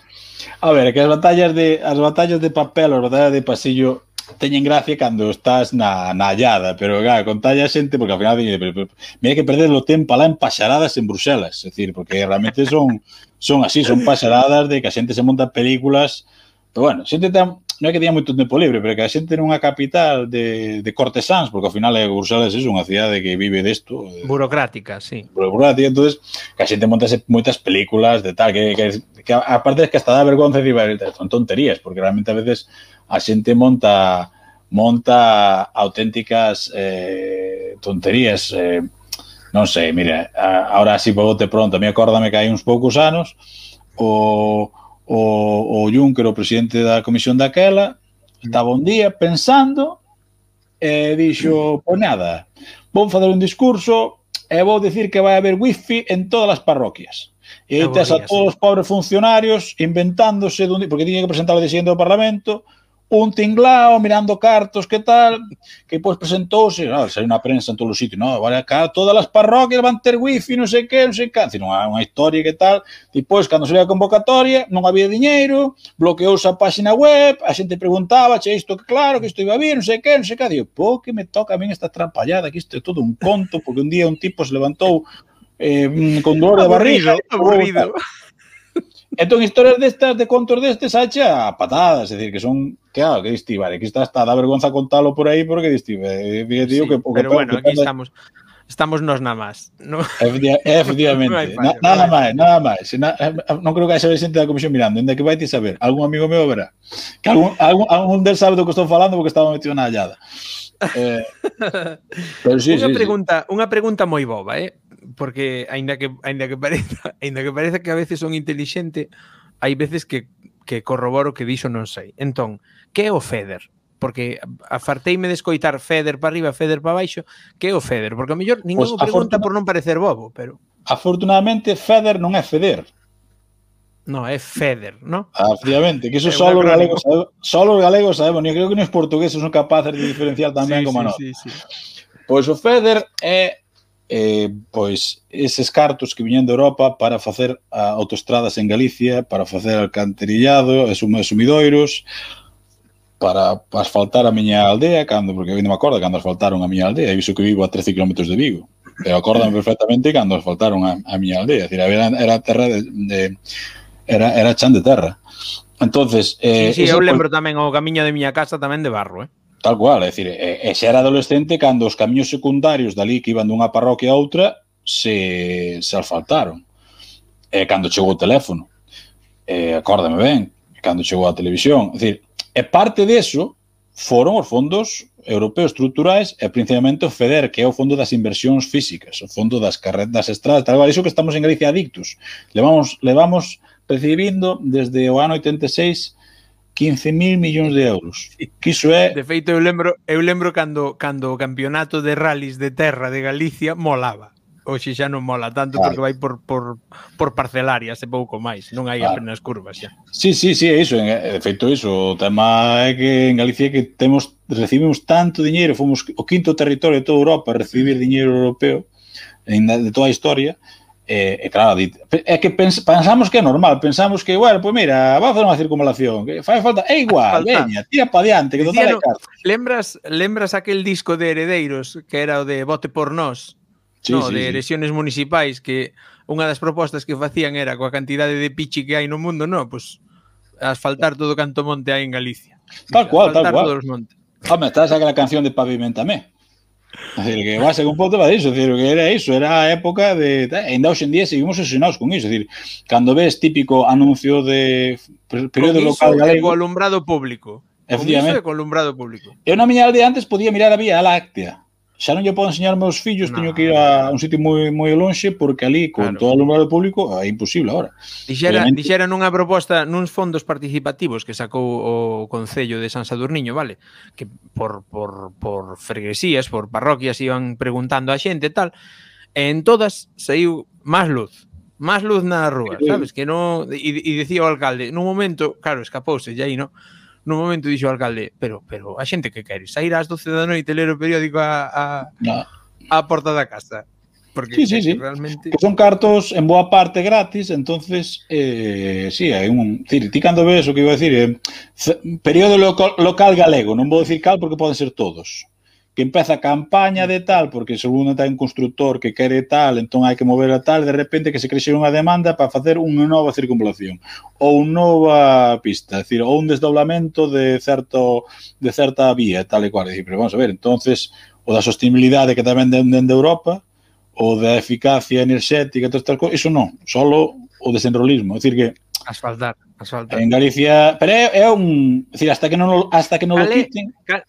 A ver, que as batallas de as batallas de papel, as batallas de pasillo teñen gracia cando estás na, na hallada, pero claro, con talla xente, porque ao final teñen, pero, pero, mira que perder o tempo lá en paxaradas en Bruselas, é dicir, porque realmente son son así, son paxaradas de que a xente se monta películas, pero bueno, xente ten, non é que teña moito tempo libre, pero que a xente nunha unha capital de, de cortesáns, porque ao final é Bruselas é unha cidade que vive desto. De, burocrática, sí. Burocrática, entonces que a xente montase moitas películas de tal, que, que, que a, parte es que hasta dá vergonza de son tonterías, porque realmente a veces a xente monta monta auténticas eh, tonterías eh, non sei, mira, ahora así bote pronto, me acórdame que hai uns poucos anos o o, o Juncker, o presidente da comisión daquela, estaba un día pensando e dixo, pois nada, vou fazer un discurso e vou dicir que vai haber wifi en todas as parroquias. E aí tes a todos os pobres funcionarios inventándose, dun... porque tiña que presentar o diseño do Parlamento, un tinglao mirando cartos, que tal, que pois pues, presentouse, no, saiu na prensa en todo o sitio, no, vale, acá todas as parroquias van ter wifi, non sei que, non sei que, non hai unha historia que tal, depois, cando se a convocatoria, non había diñeiro, bloqueouse a páxina web, a xente preguntaba, che, isto que claro, que isto iba bien, non sei que, non sei que, digo, po, que me toca a min esta trampallada, que isto é todo un conto, porque un día un tipo se levantou eh, mm, con dolor de barriga, aburrido, aburrido. Entón, historias destas, de contos destes, hacha a patadas, é dicir, que son, claro, que ah, diste, vale, que está, hasta da vergonza contalo por aí, porque diste, eh, digo sí, que... que, pero bueno, que, aquí estamos... Estamos nos na más. No? Efectivamente. no na, nada no máis, nada máis. Na, eh, non creo que haxa xente da comisión mirando, ainda que vai ti saber. Algún amigo meu verá. Que algún, algún, algún del sabe do que estou falando porque estaba metido na hallada. Eh, pero sí, unha sí, pregunta, sí. unha pregunta moi boba, eh? porque aínda que aínda que pareza, aínda que pareza que a veces son intelixente, hai veces que que corroboro que dixo non sei. Entón, que é o FEDER? Porque afarteime de escoitar FEDER para arriba, FEDER para baixo, que é o FEDER? Porque a mellor ninguén pois pues, pregunta por non parecer bobo, pero... Afortunadamente, FEDER non é FEDER. No, é Feder, ¿no? Ah, efectivamente, que eso solo los, galegos, solo os galegos sabemos, yo creo que os portugueses son capaces de diferenciar tamén sí, como sí, nós. Sí, sí. Pois o Feder é eh, pois eses cartos que viñan de Europa para facer a, autostradas en Galicia, para facer alcantarillado, sumidoiros, para, para asfaltar a miña aldea, cando, porque eu non me acordo cando asfaltaron a miña aldea, e iso que vivo a 13 km de Vigo. Pero acordame perfectamente cando asfaltaron a, a miña aldea, decir, era, era terra de, de era, era chan de terra. Entonces, eh, sí, sí, eu lembro tamén o camiño de miña casa tamén de barro, eh. Tal cual, é dicir, e, e xa era adolescente cando os camiños secundarios dali que iban dunha parroquia a outra se, se asfaltaron. E cando chegou o teléfono. E acórdame ben, cando chegou a televisión. É dicir, e parte deso foron os fondos europeos estruturais e principalmente o FEDER, que é o Fondo das Inversións Físicas, o Fondo das Carretas das Estradas, tal cual, iso que estamos en Galicia adictos. Levamos, levamos recibindo desde o ano 86 15.000 millóns de euros. Que iso é De feito eu lembro, eu lembro cando cando o campeonato de rallies de terra de Galicia molaba. Hoxe xa non mola tanto claro. porque vai por por por parcelarias e pouco máis, non hai claro. apenas curvas xa. Sí, sí, sí, é iso, en efecto iso, o tema é que en Galicia que temos recibimos tanto diñeiro, fomos o quinto territorio de toda Europa a recibir diñeiro europeo de toda a historia, E, e claro, é que pens, pensamos que é normal, pensamos que, bueno, pois pues mira, vamos a facer unha circunvalación, que fai falta, é igual, falta. veña, tira pa diante, que total é caro. Lembras, lembras aquel disco de Heredeiros, que era o de Vote por Nós, sí, no, sí, de elecciones sí. municipais, que unha das propostas que facían era coa cantidade de pichi que hai no mundo, no, pois pues, asfaltar todo canto monte hai en Galicia. Tal cual, tal cual. Todos os montes. Home, estás aquela canción de Pavimentame. Decir, que base un ponto para iso, decir, que era iso, era a época de... Ainda hoxe en día seguimos obsesionados con iso, decir, cando ves típico anuncio de período local galego... Con alumbrado público. Efectivamente. Con, iso con alumbrado público. Eu na miña aldea antes podía mirar a Vía Láctea xa non lle podo enseñar meus fillos, no. teño que ir a un sitio moi moi lonxe porque ali con claro. todo o alumbrado público é imposible agora. Dixera, Obviamente... dixera nunha proposta nuns fondos participativos que sacou o Concello de San Sadurniño, vale? Que por por por freguesías, por parroquias iban preguntando a xente e tal. E en todas saiu máis luz máis luz na rúa, sabes? Que non... E, e dicía o alcalde, nun momento, claro, escapouse, e aí, non? no momento dixo o alcalde, pero pero a xente que quere sair ás 12 da noite ler o periódico a a, no. a porta da casa. Porque sí, sí, sí. realmente que son cartos en boa parte gratis, entonces eh si sí, hai un decir, ti cando ves o que iba a decir, eh, período local, local galego, non vou decir cal porque poden ser todos que empeza a campaña de tal, porque segundo ten un constructor que quere tal, entón hai que mover a tal, de repente que se crexe unha demanda para facer unha nova circunvalación ou nova pista, é dicir, ou un desdoblamento de certo de certa vía, tal e cual, dicir, pero vamos a ver, entonces o da sostenibilidade que tamén dende de Europa, o da eficacia enerxética, todas estas cousas, iso non, solo o desenrolismo, é dicir que asfaltar, asfaltar. En Galicia, pero é, é un, é dicir, hasta que non hasta que non lo quiten, cal,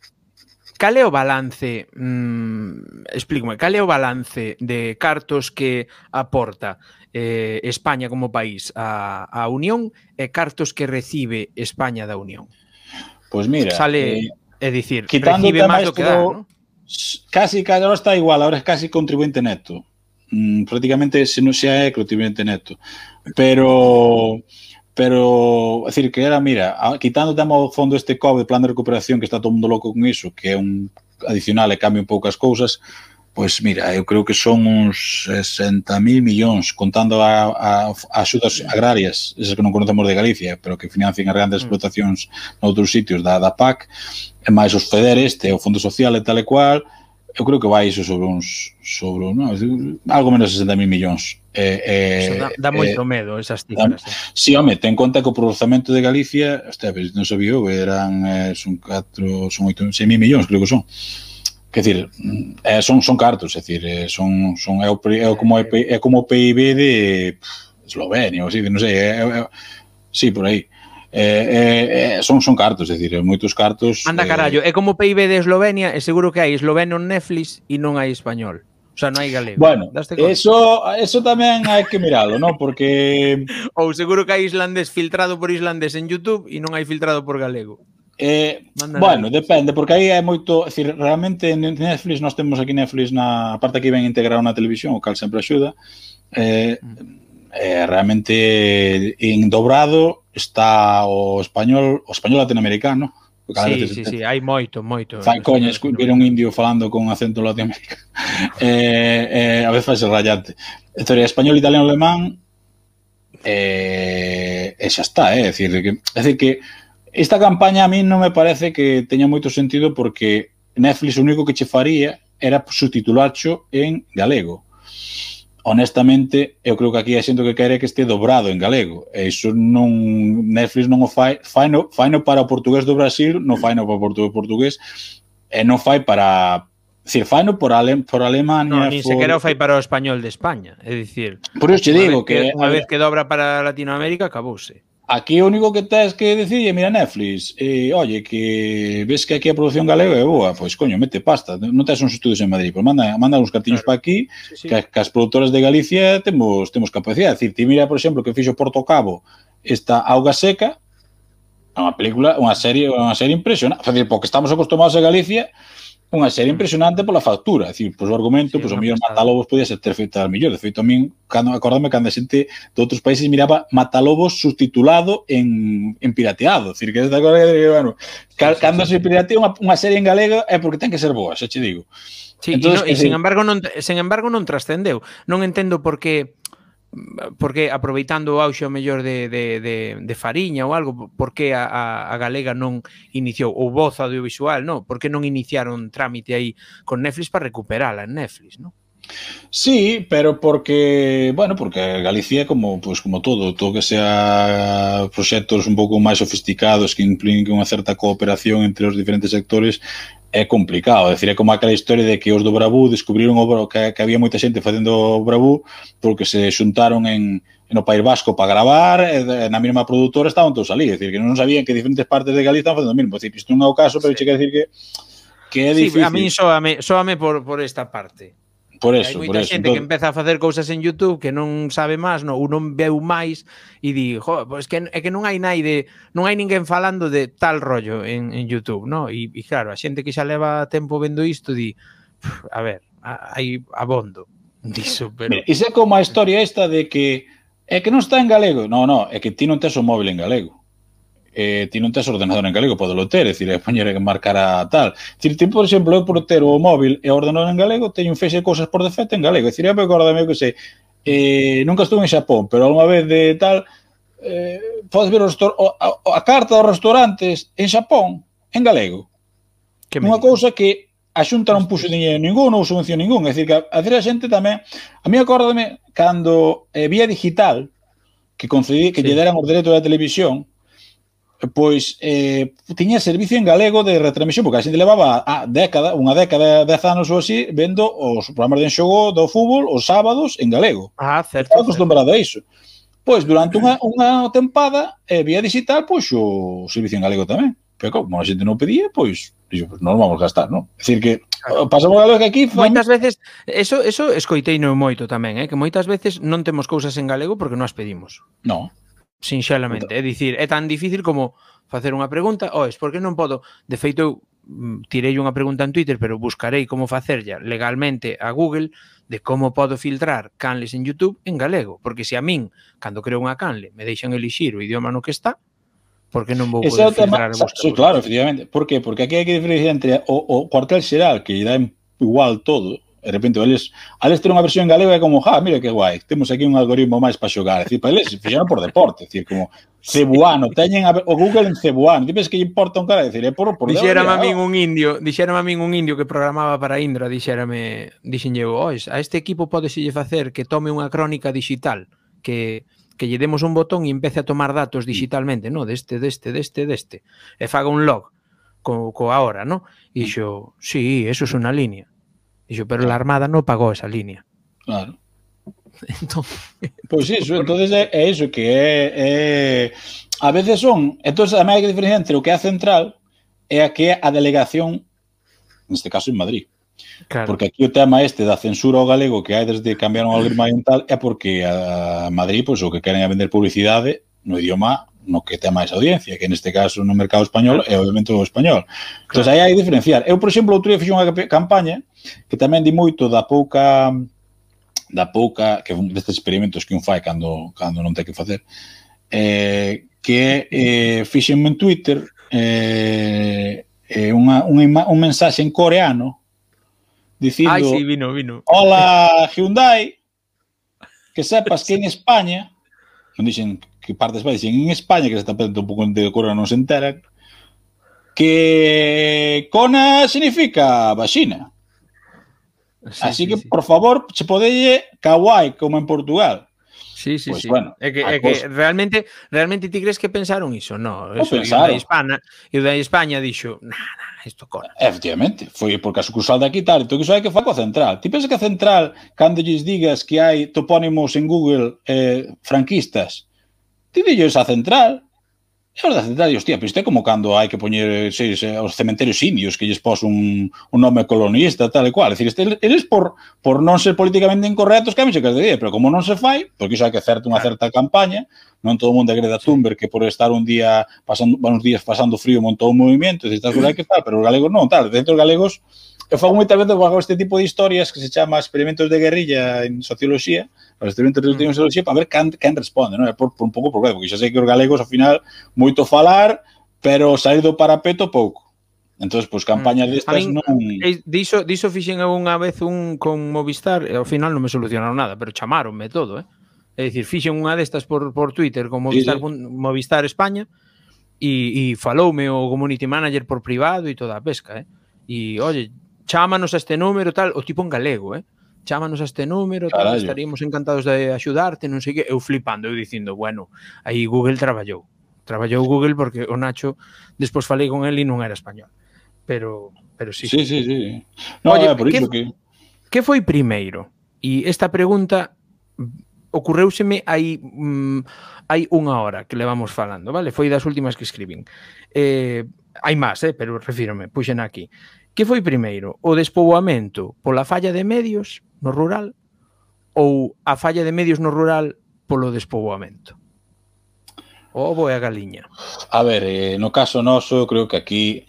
Cal é o balance, mmm, explícame, cal é o balance de cartos que aporta eh, España como país a, a Unión e cartos que recibe España da Unión? Pois pues mira... Sale, eh, é dicir, recibe máis do que dá, ¿no? Casi, casi, ahora está igual, ahora es casi contribuyente neto. Mm, prácticamente se non xa é contribuyente neto. Pero pero decir que era, mira, quitando o tema fondo este COVID, plan de recuperación, que está todo mundo loco con iso, que é un adicional e cambia un pouco as cousas, pois mira, eu creo que son uns 60.000 millóns contando a, a, a axudas agrarias, esas que non conocemos de Galicia, pero que financian as grandes mm. explotacións noutros sitios da, da PAC, e máis os FEDER este, o Fondo Social e tal e cual, eu creo que vai iso sobre uns sobre non, algo menos de 60.000 millóns. Eh, eh, dá, dá, moito eh, moito medo esas cifras. Dá, eh. Si, home, ten conta que o processamento de Galicia, hostia, pues, non sabía, eran eh, son 4, son 8, 6.000 millóns, creo que son. Que decir, eh, son son cartos, é dicir, eh, son son é, o, é como é, é como o PIB de Eslovenia, ou así, non sei, é, é, é, sí, por aí. Eh, Eh, eh, eh, son, son cartos, é dicir, moitos cartos... Anda eh, carallo, é como PIB de Eslovenia, e seguro que hai esloveno en Netflix e non hai español. O sea, non hai galego. Bueno, eso, eso tamén hai que miralo, ¿no? Porque... Ou seguro que hai islandés filtrado por islandés en YouTube e non hai filtrado por galego. Eh, Mándale. bueno, depende, porque aí é moito, decir, realmente en Netflix nós temos aquí Netflix na parte que ven integrado na televisión, o cal sempre axuda. Eh, mm eh, realmente en Dobrado está o español, o español latinoamericano. Cada sí, sí, sí, hai moito, moito. Fai coñas, ver un indio falando con acento latinoamericano. eh, eh, a veces rayante. Historia español, italiano, alemán, eh, e xa está, eh? é dicir, que, é dicir que esta campaña a mí non me parece que teña moito sentido porque Netflix o único que che faría era subtitularcho en galego honestamente, eu creo que aquí a xente que quere que este dobrado en galego. E iso non Netflix non o fai, fai no, fai no para o portugués do Brasil, non fai no para o portugués, portugués e non fai para Decir, fai no por, Ale, por Alemania... No, ni por... sequera o fai para o español de España, é dicir... Por iso te digo que... que a vez que dobra para Latinoamérica, acabouse. Aquí o único que tens que decir é, mira, Netflix, eh, oye, que ves que aquí a produción galega é boa, pois, coño, mete pasta, non tens uns estudios en Madrid, pois manda, manda uns cartiños claro. para aquí, sí, sí. Que, que as productoras de Galicia temos temos capacidade. Decir, ti mira, por exemplo, que fixo Porto Cabo esta Auga Seca, é unha película, unha serie, unha serie impresionante. Porque estamos acostumados a Galicia, unha serie mm. impresionante pola factura, é dicir, pois o argumento, sí, pois o mellor Matalobos podía ser ter feito mellor, de feito a min, cando, acordame cando a xente de outros países miraba Matalobos subtitulado en, en pirateado, é dicir, que esta cosa que, bueno, cal, sí, sí, cando sí, se piratea unha, unha serie en galega é porque ten que ser boa, xa che digo. Sí, Entonces, e, no, e sin embargo, non, sen embargo non trascendeu. Non entendo por que porque aproveitando o auxe o mellor de, de, de, de Fariña ou algo, por que a, a, a Galega non iniciou, ou voz audiovisual, non? Por que non iniciaron trámite aí con Netflix para recuperala en Netflix, non? Sí, pero porque, bueno, porque Galicia como pues como todo, todo que sea proxectos un pouco máis sofisticados que impliquen unha certa cooperación entre os diferentes sectores, é complicado, é dicir, é como aquela historia de que os do Brabú descubriron o que, que había moita xente facendo o Brabú porque se xuntaron en, en o País Vasco para gravar e na mesma produtora estaban todos ali, é dicir, que non sabían que diferentes partes de Galicia estaban facendo o mesmo, é dicir, isto non é o caso, pero sí. che quero dicir que que é difícil. Sí, a mí soame, soame por, por esta parte. Eh, por eso, hai moita por xente eso. que entón empeza a facer cousas en YouTube que non sabe máis, non, ou non veu máis e di, jo, pois que, é que non hai naide, non hai ninguén falando de tal rollo en, en YouTube, no? E, e claro, a xente que xa leva tempo vendo isto di, a ver, hai abondo diso, pero... Mira, iso é como a historia esta de que é que non está en galego. Non, non, é que ti non tes o móvil en galego eh, ti non tes ordenador en galego, podelo ter, é dicir, é poñer que marcar a tal. Dicir, ti, por exemplo, eu por ter o móvil e o ordenador en galego, teño un feixe de cousas por defecto en galego. É dicir, eu me acordo que sei, eh, nunca estuve en Xapón, pero alguma vez de tal, eh, podes ver o, a, a carta dos restaurantes en Xapón, en galego. Que Unha cousa que a Xunta non puxo dinheiro ningún, ou subvención ningún. É dicir, que a, a xente tamén... A mí acórdame cando eh, Vía Digital, que concedí que sí. lle deran os dereitos da televisión, pois eh, tiña servicio en galego de retransmisión, porque a xente levaba a década, unha década, dez anos ou así, vendo os programas de enxogo do fútbol os sábados en galego. Ah, certo. Estaba acostumbrado a iso. Pois, durante unha, unha tempada, eh, vía digital, pois, o servicio en galego tamén. Pero como a xente non pedía, pois, dixo, pois non vamos gastar, non? É dicir que pasamos a que aquí... Fam... Moitas veces, eso, eso escoitei no moito tamén, eh? que moitas veces non temos cousas en galego porque non as pedimos. No sinxelamente. É dicir, é tan difícil como facer unha pregunta, ois, por que non podo? De feito, eu tirei unha pregunta en Twitter, pero buscarei como facerlla legalmente a Google de como podo filtrar canles en YouTube en galego, porque se a min, cando creo unha canle, me deixan elixir o idioma no que está, por que non vou poder filtrar tema, Sí, claro, efectivamente. Por que? Porque aquí hai que diferenciar entre o, o cuartel xeral, que dá igual todo, De repente, eles, eles ter unha versión galega é como, ja, mira que guai, temos aquí un algoritmo máis para xogar. É dicir, para eles fixeron por deporte, é dicir, como cebuano, teñen a, o Google en cebuano. Ti que importa un cara? É é por... por dixérame a min un indio, dixérame a min un indio que programaba para Indra, dixérame, dixenlle, ois, a este equipo podeselle facer que tome unha crónica digital, que que lle demos un botón e empece a tomar datos digitalmente, no, deste, deste, deste, deste, e faga un log co, co ahora, no? E xo, sí, eso é es unha línea Dixo, pero la a Armada non pagou esa línea. Claro. Entón, pois iso, entonces é, é iso que é, é a veces son, entonces a máis que entre o que é a central é a que é a delegación neste caso en Madrid. Claro. Porque aquí o tema este da censura ao galego que hai desde cambiaron ao algoritmo oriental é porque a Madrid, pois, o que queren é vender publicidade no idioma no que ten máis audiencia, que neste caso no mercado español é obviamente o español. Entón, claro. Entón, aí hai que diferenciar. Eu, por exemplo, outro día fixo unha campaña que tamén di moito da pouca da pouca, que un destes experimentos que un fai cando, cando non ten que facer, eh, que eh, fixen en Twitter eh, eh, unha, unha, un mensaxe en coreano dicindo Ai, sí, vino, vino. Hola Hyundai, que sepas que en España non dixen que partes baixen en España, que se está perdendo un pouco de cura non se entera que cona significa vaxina. Sí, Así sí, que, sí. por favor, se podelle kawaii, como en Portugal. Sí, sí, pues, sí. Bueno, é que, é que realmente, realmente ti crees que pensaron iso? No, eso, o pensaron. Hispana, e o da España dixo, nada, nah, isto cona. Efectivamente, foi porque a sucursal de aquí tal, entón iso hai que fa coa central. Ti pensas que a central, cando lles digas que hai topónimos en Google eh, franquistas, Ti dilles a central, E os da central, e, hostia, pero isto é como cando hai que poñer seis, os cementerios indios que lles pos un, un nome colonista, tal e cual. É dicir, este, eles por, por non ser políticamente incorrectos, que a que día, pero como non se fai, porque iso hai que hacer unha certa campaña, non todo o mundo agreda a Thunberg que por estar un día pasando, uns días pasando frío montou un movimento, e estás que tal, pero os galegos non, tal, dentro dos galegos, eu fago moitas veces bajo este tipo de historias que se chama experimentos de guerrilla en socioloxía, para escribir de mm. Xeroxía para ver quen, quen responde, non? É por, por un pouco por porque xa sei que os galegos ao final moito falar, pero sair do parapeto pouco. Entón, pois, campañas mm. destas min, non... Diso, diso fixen eu unha vez un con Movistar, e ao final non me solucionaron nada, pero chamaronme todo, eh? É dicir, fixen unha destas por, por Twitter con Movistar, sí, sí. Movistar España, e, e faloume o community manager por privado e toda a pesca, eh? E, oye, chámanos a este número, tal, o tipo en galego, eh? chámanos a este número, tal, estaríamos encantados de axudarte, non sei que, eu flipando, eu dicindo, bueno, aí Google traballou. Traballou Google porque o Nacho, despois falei con ele e non era español. Pero pero sí. Sí, sí, sí. No, Oye, por que, que que foi primeiro? E esta pregunta ocurreuseme hai mm, hai unha hora que levamos falando, vale? Foi das últimas que escribín. Eh, hai máis, eh, pero refírome, puxen aquí. Que foi primeiro, o despoboamento pola falla de medios no rural ou a falla de medios no rural polo despoboamento? O ovo e a galiña. A ver, eh, no caso noso, creo que aquí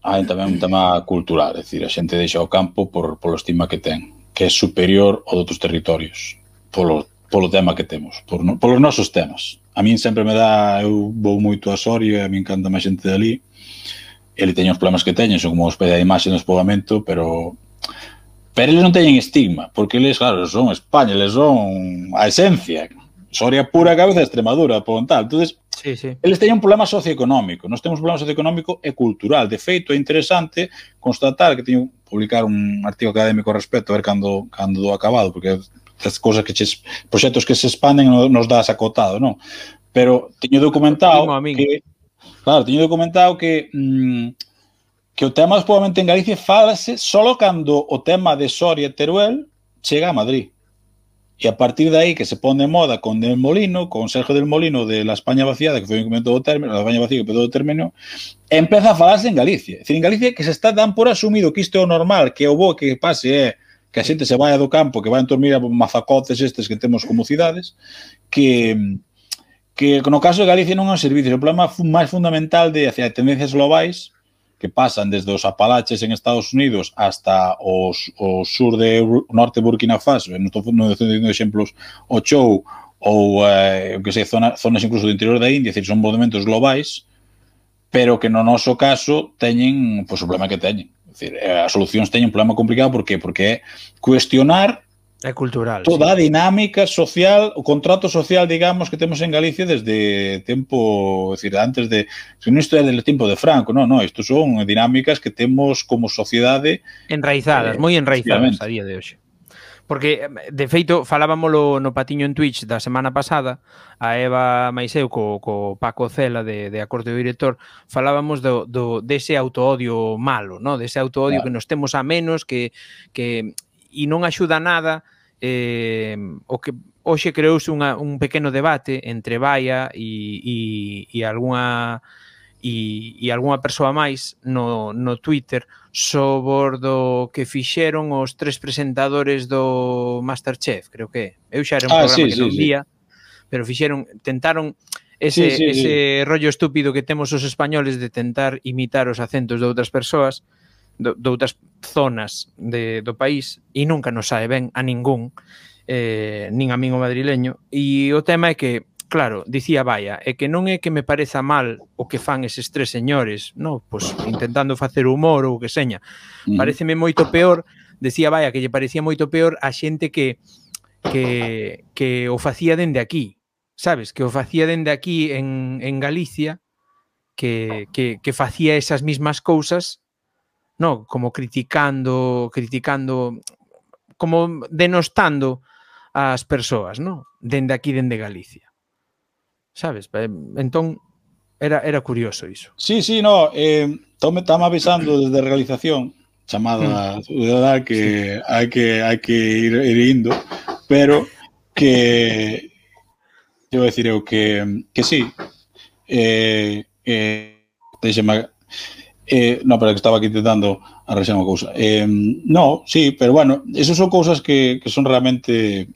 hai tamén un tema cultural, é dicir, a xente deixa o campo por, polo estima que ten, que é superior ao doutros territorios, polo, polo tema que temos, por, no, polos nosos temas. A min sempre me dá, eu vou moito a Soria, a min encanta máis xente dali, ele teña os problemas que teñen, son como os pede a imaxe no espogamento, pero pero eles non teñen estigma, porque eles, claro, son España, eles son a esencia, Soria pura, cabeza de Extremadura, por tal. Entonces, sí, sí. eles teñen un problema socioeconómico. Nós temos un problema socioeconómico e cultural. De feito, é interesante constatar que teño publicar un artigo académico ao respecto, a ver cando, cando do acabado, porque as cousas que ches, proxectos que se expanden nos das acotado, non? Pero teño documentado que Claro, teño documentado que mm, que o tema do despoboamento en Galicia falase solo cando o tema de Soria e Teruel chega a Madrid. E a partir de aí que se pone de moda con Del Molino, con Sergio Del Molino de La España Vaciada, que foi un comento do término, La España Vaciada que pedou o término, empeza a falarse en Galicia. É dicir, en Galicia que se está dan por asumido que isto é o normal, que o bo que pase é que a xente se vaya do campo, que vayan dormir a mazacotes estes que temos como cidades, que mm, que no caso de Galicia non é un servicio, o problema máis fundamental de hacia tendencias globais que pasan desde os Apalaches en Estados Unidos hasta os, o sur de norte de Burkina Faso, non estou dicindo exemplos, o Chou ou eh, que sei, zona, zonas incluso do interior da India, decir, son movimentos globais, pero que no noso caso teñen pois, pues, o problema que teñen. Decir, eh, as solucións teñen un problema complicado, por qué? Porque é cuestionar É cultural. Toda sí. a dinámica social, o contrato social, digamos, que temos en Galicia desde tempo, é dicir, antes de, se non isto é del tempo de Franco, non, non, isto son dinámicas que temos como sociedade enraizadas, eh, moi enraizadas a día de hoxe. Porque, de feito, falábamolo no patiño en Twitch da semana pasada, a Eva Maiseu co, co Paco Cela de, de Acorte do Director, falábamos do, do, dese autoodio malo, no? dese autoodio claro. que nos temos a menos, que, que e non axuda nada eh, o que hoxe creouse unha, un pequeno debate entre Baia e, e, e algunha e, e algunha persoa máis no, no Twitter sobre do que fixeron os tres presentadores do Masterchef, creo que Eu xa era un ah, programa sí, que sí, non vía, sí. pero fixeron, tentaron ese, sí, sí, ese sí. rollo estúpido que temos os españoles de tentar imitar os acentos de outras persoas, do, outras zonas de, do país e nunca nos sae ben a ningún, eh, nin a min o madrileño. E o tema é que, claro, dicía Baia, é que non é que me pareza mal o que fan eses tres señores, no, pois intentando facer humor ou o que seña. Pareceme moito peor, decía Baia que lle parecía moito peor a xente que que, que o facía dende aquí, sabes, que o facía dende aquí en, en Galicia, que, que, que facía esas mismas cousas no, como criticando, criticando como denostando as persoas, no, dende aquí dende Galicia. Sabes? Eh, entón era era curioso iso. Sí, sí, no, eh tome estamos avisando desde a realización chamada mm. ciudadá mm. que sí. hai que hai que ir, ir indo, pero que eu decir eu que que sí. Eh eh deixema Eh, no, pero que estaba aquí intentando arrexar unha cousa. Eh, no, sí, pero bueno, esas son cousas que, que son realmente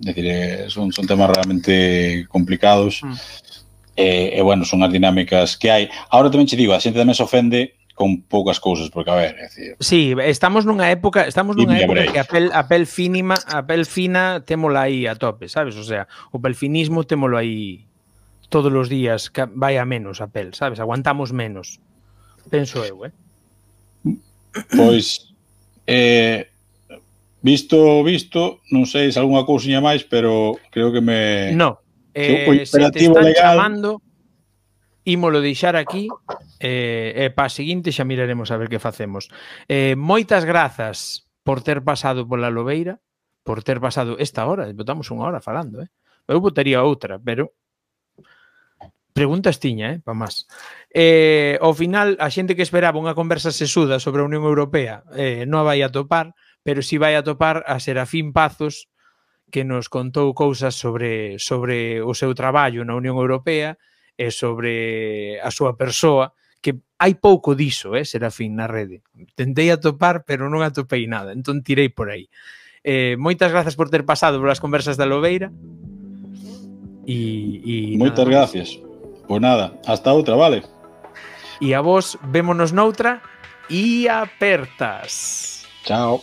decir, eh, son, son temas realmente complicados. Mm. Eh, e, eh, eh, bueno, son as dinámicas que hai. Ahora tamén che digo, a xente tamén se ofende con poucas cousas, porque a ver, é dicir, Sí, estamos nunha época, estamos nunha época que a pel, a pel finima, a pel fina témola aí a tope, sabes? O sea, o pelfinismo témolo aí todos os días, vai a menos a pel, sabes? Aguantamos menos penso eu, eh? Pois eh, visto visto, non sei se algunha cousiña máis, pero creo que me No. Eh, que se te están legal... chamando ímolo deixar aquí eh, e pa seguinte xa miraremos a ver que facemos. Eh, moitas grazas por ter pasado pola Lobeira, por ter pasado esta hora, botamos unha hora falando, eh? Eu botaría outra, pero Preguntas tiña, eh, pa más. Eh, ao final, a xente que esperaba unha conversa sesuda sobre a Unión Europea eh, non a vai a topar, pero si vai a topar a Serafín Pazos, que nos contou cousas sobre, sobre o seu traballo na Unión Europea e sobre a súa persoa, que hai pouco diso, eh, Serafín, na rede. Tentei atopar, pero non atopei nada, entón tirei por aí. Eh, moitas grazas por ter pasado polas conversas da Lobeira. E, e Moitas nada, gracias. Pois nada, hasta outra, vale? E a vos vémonos noutra e apertas. Chao.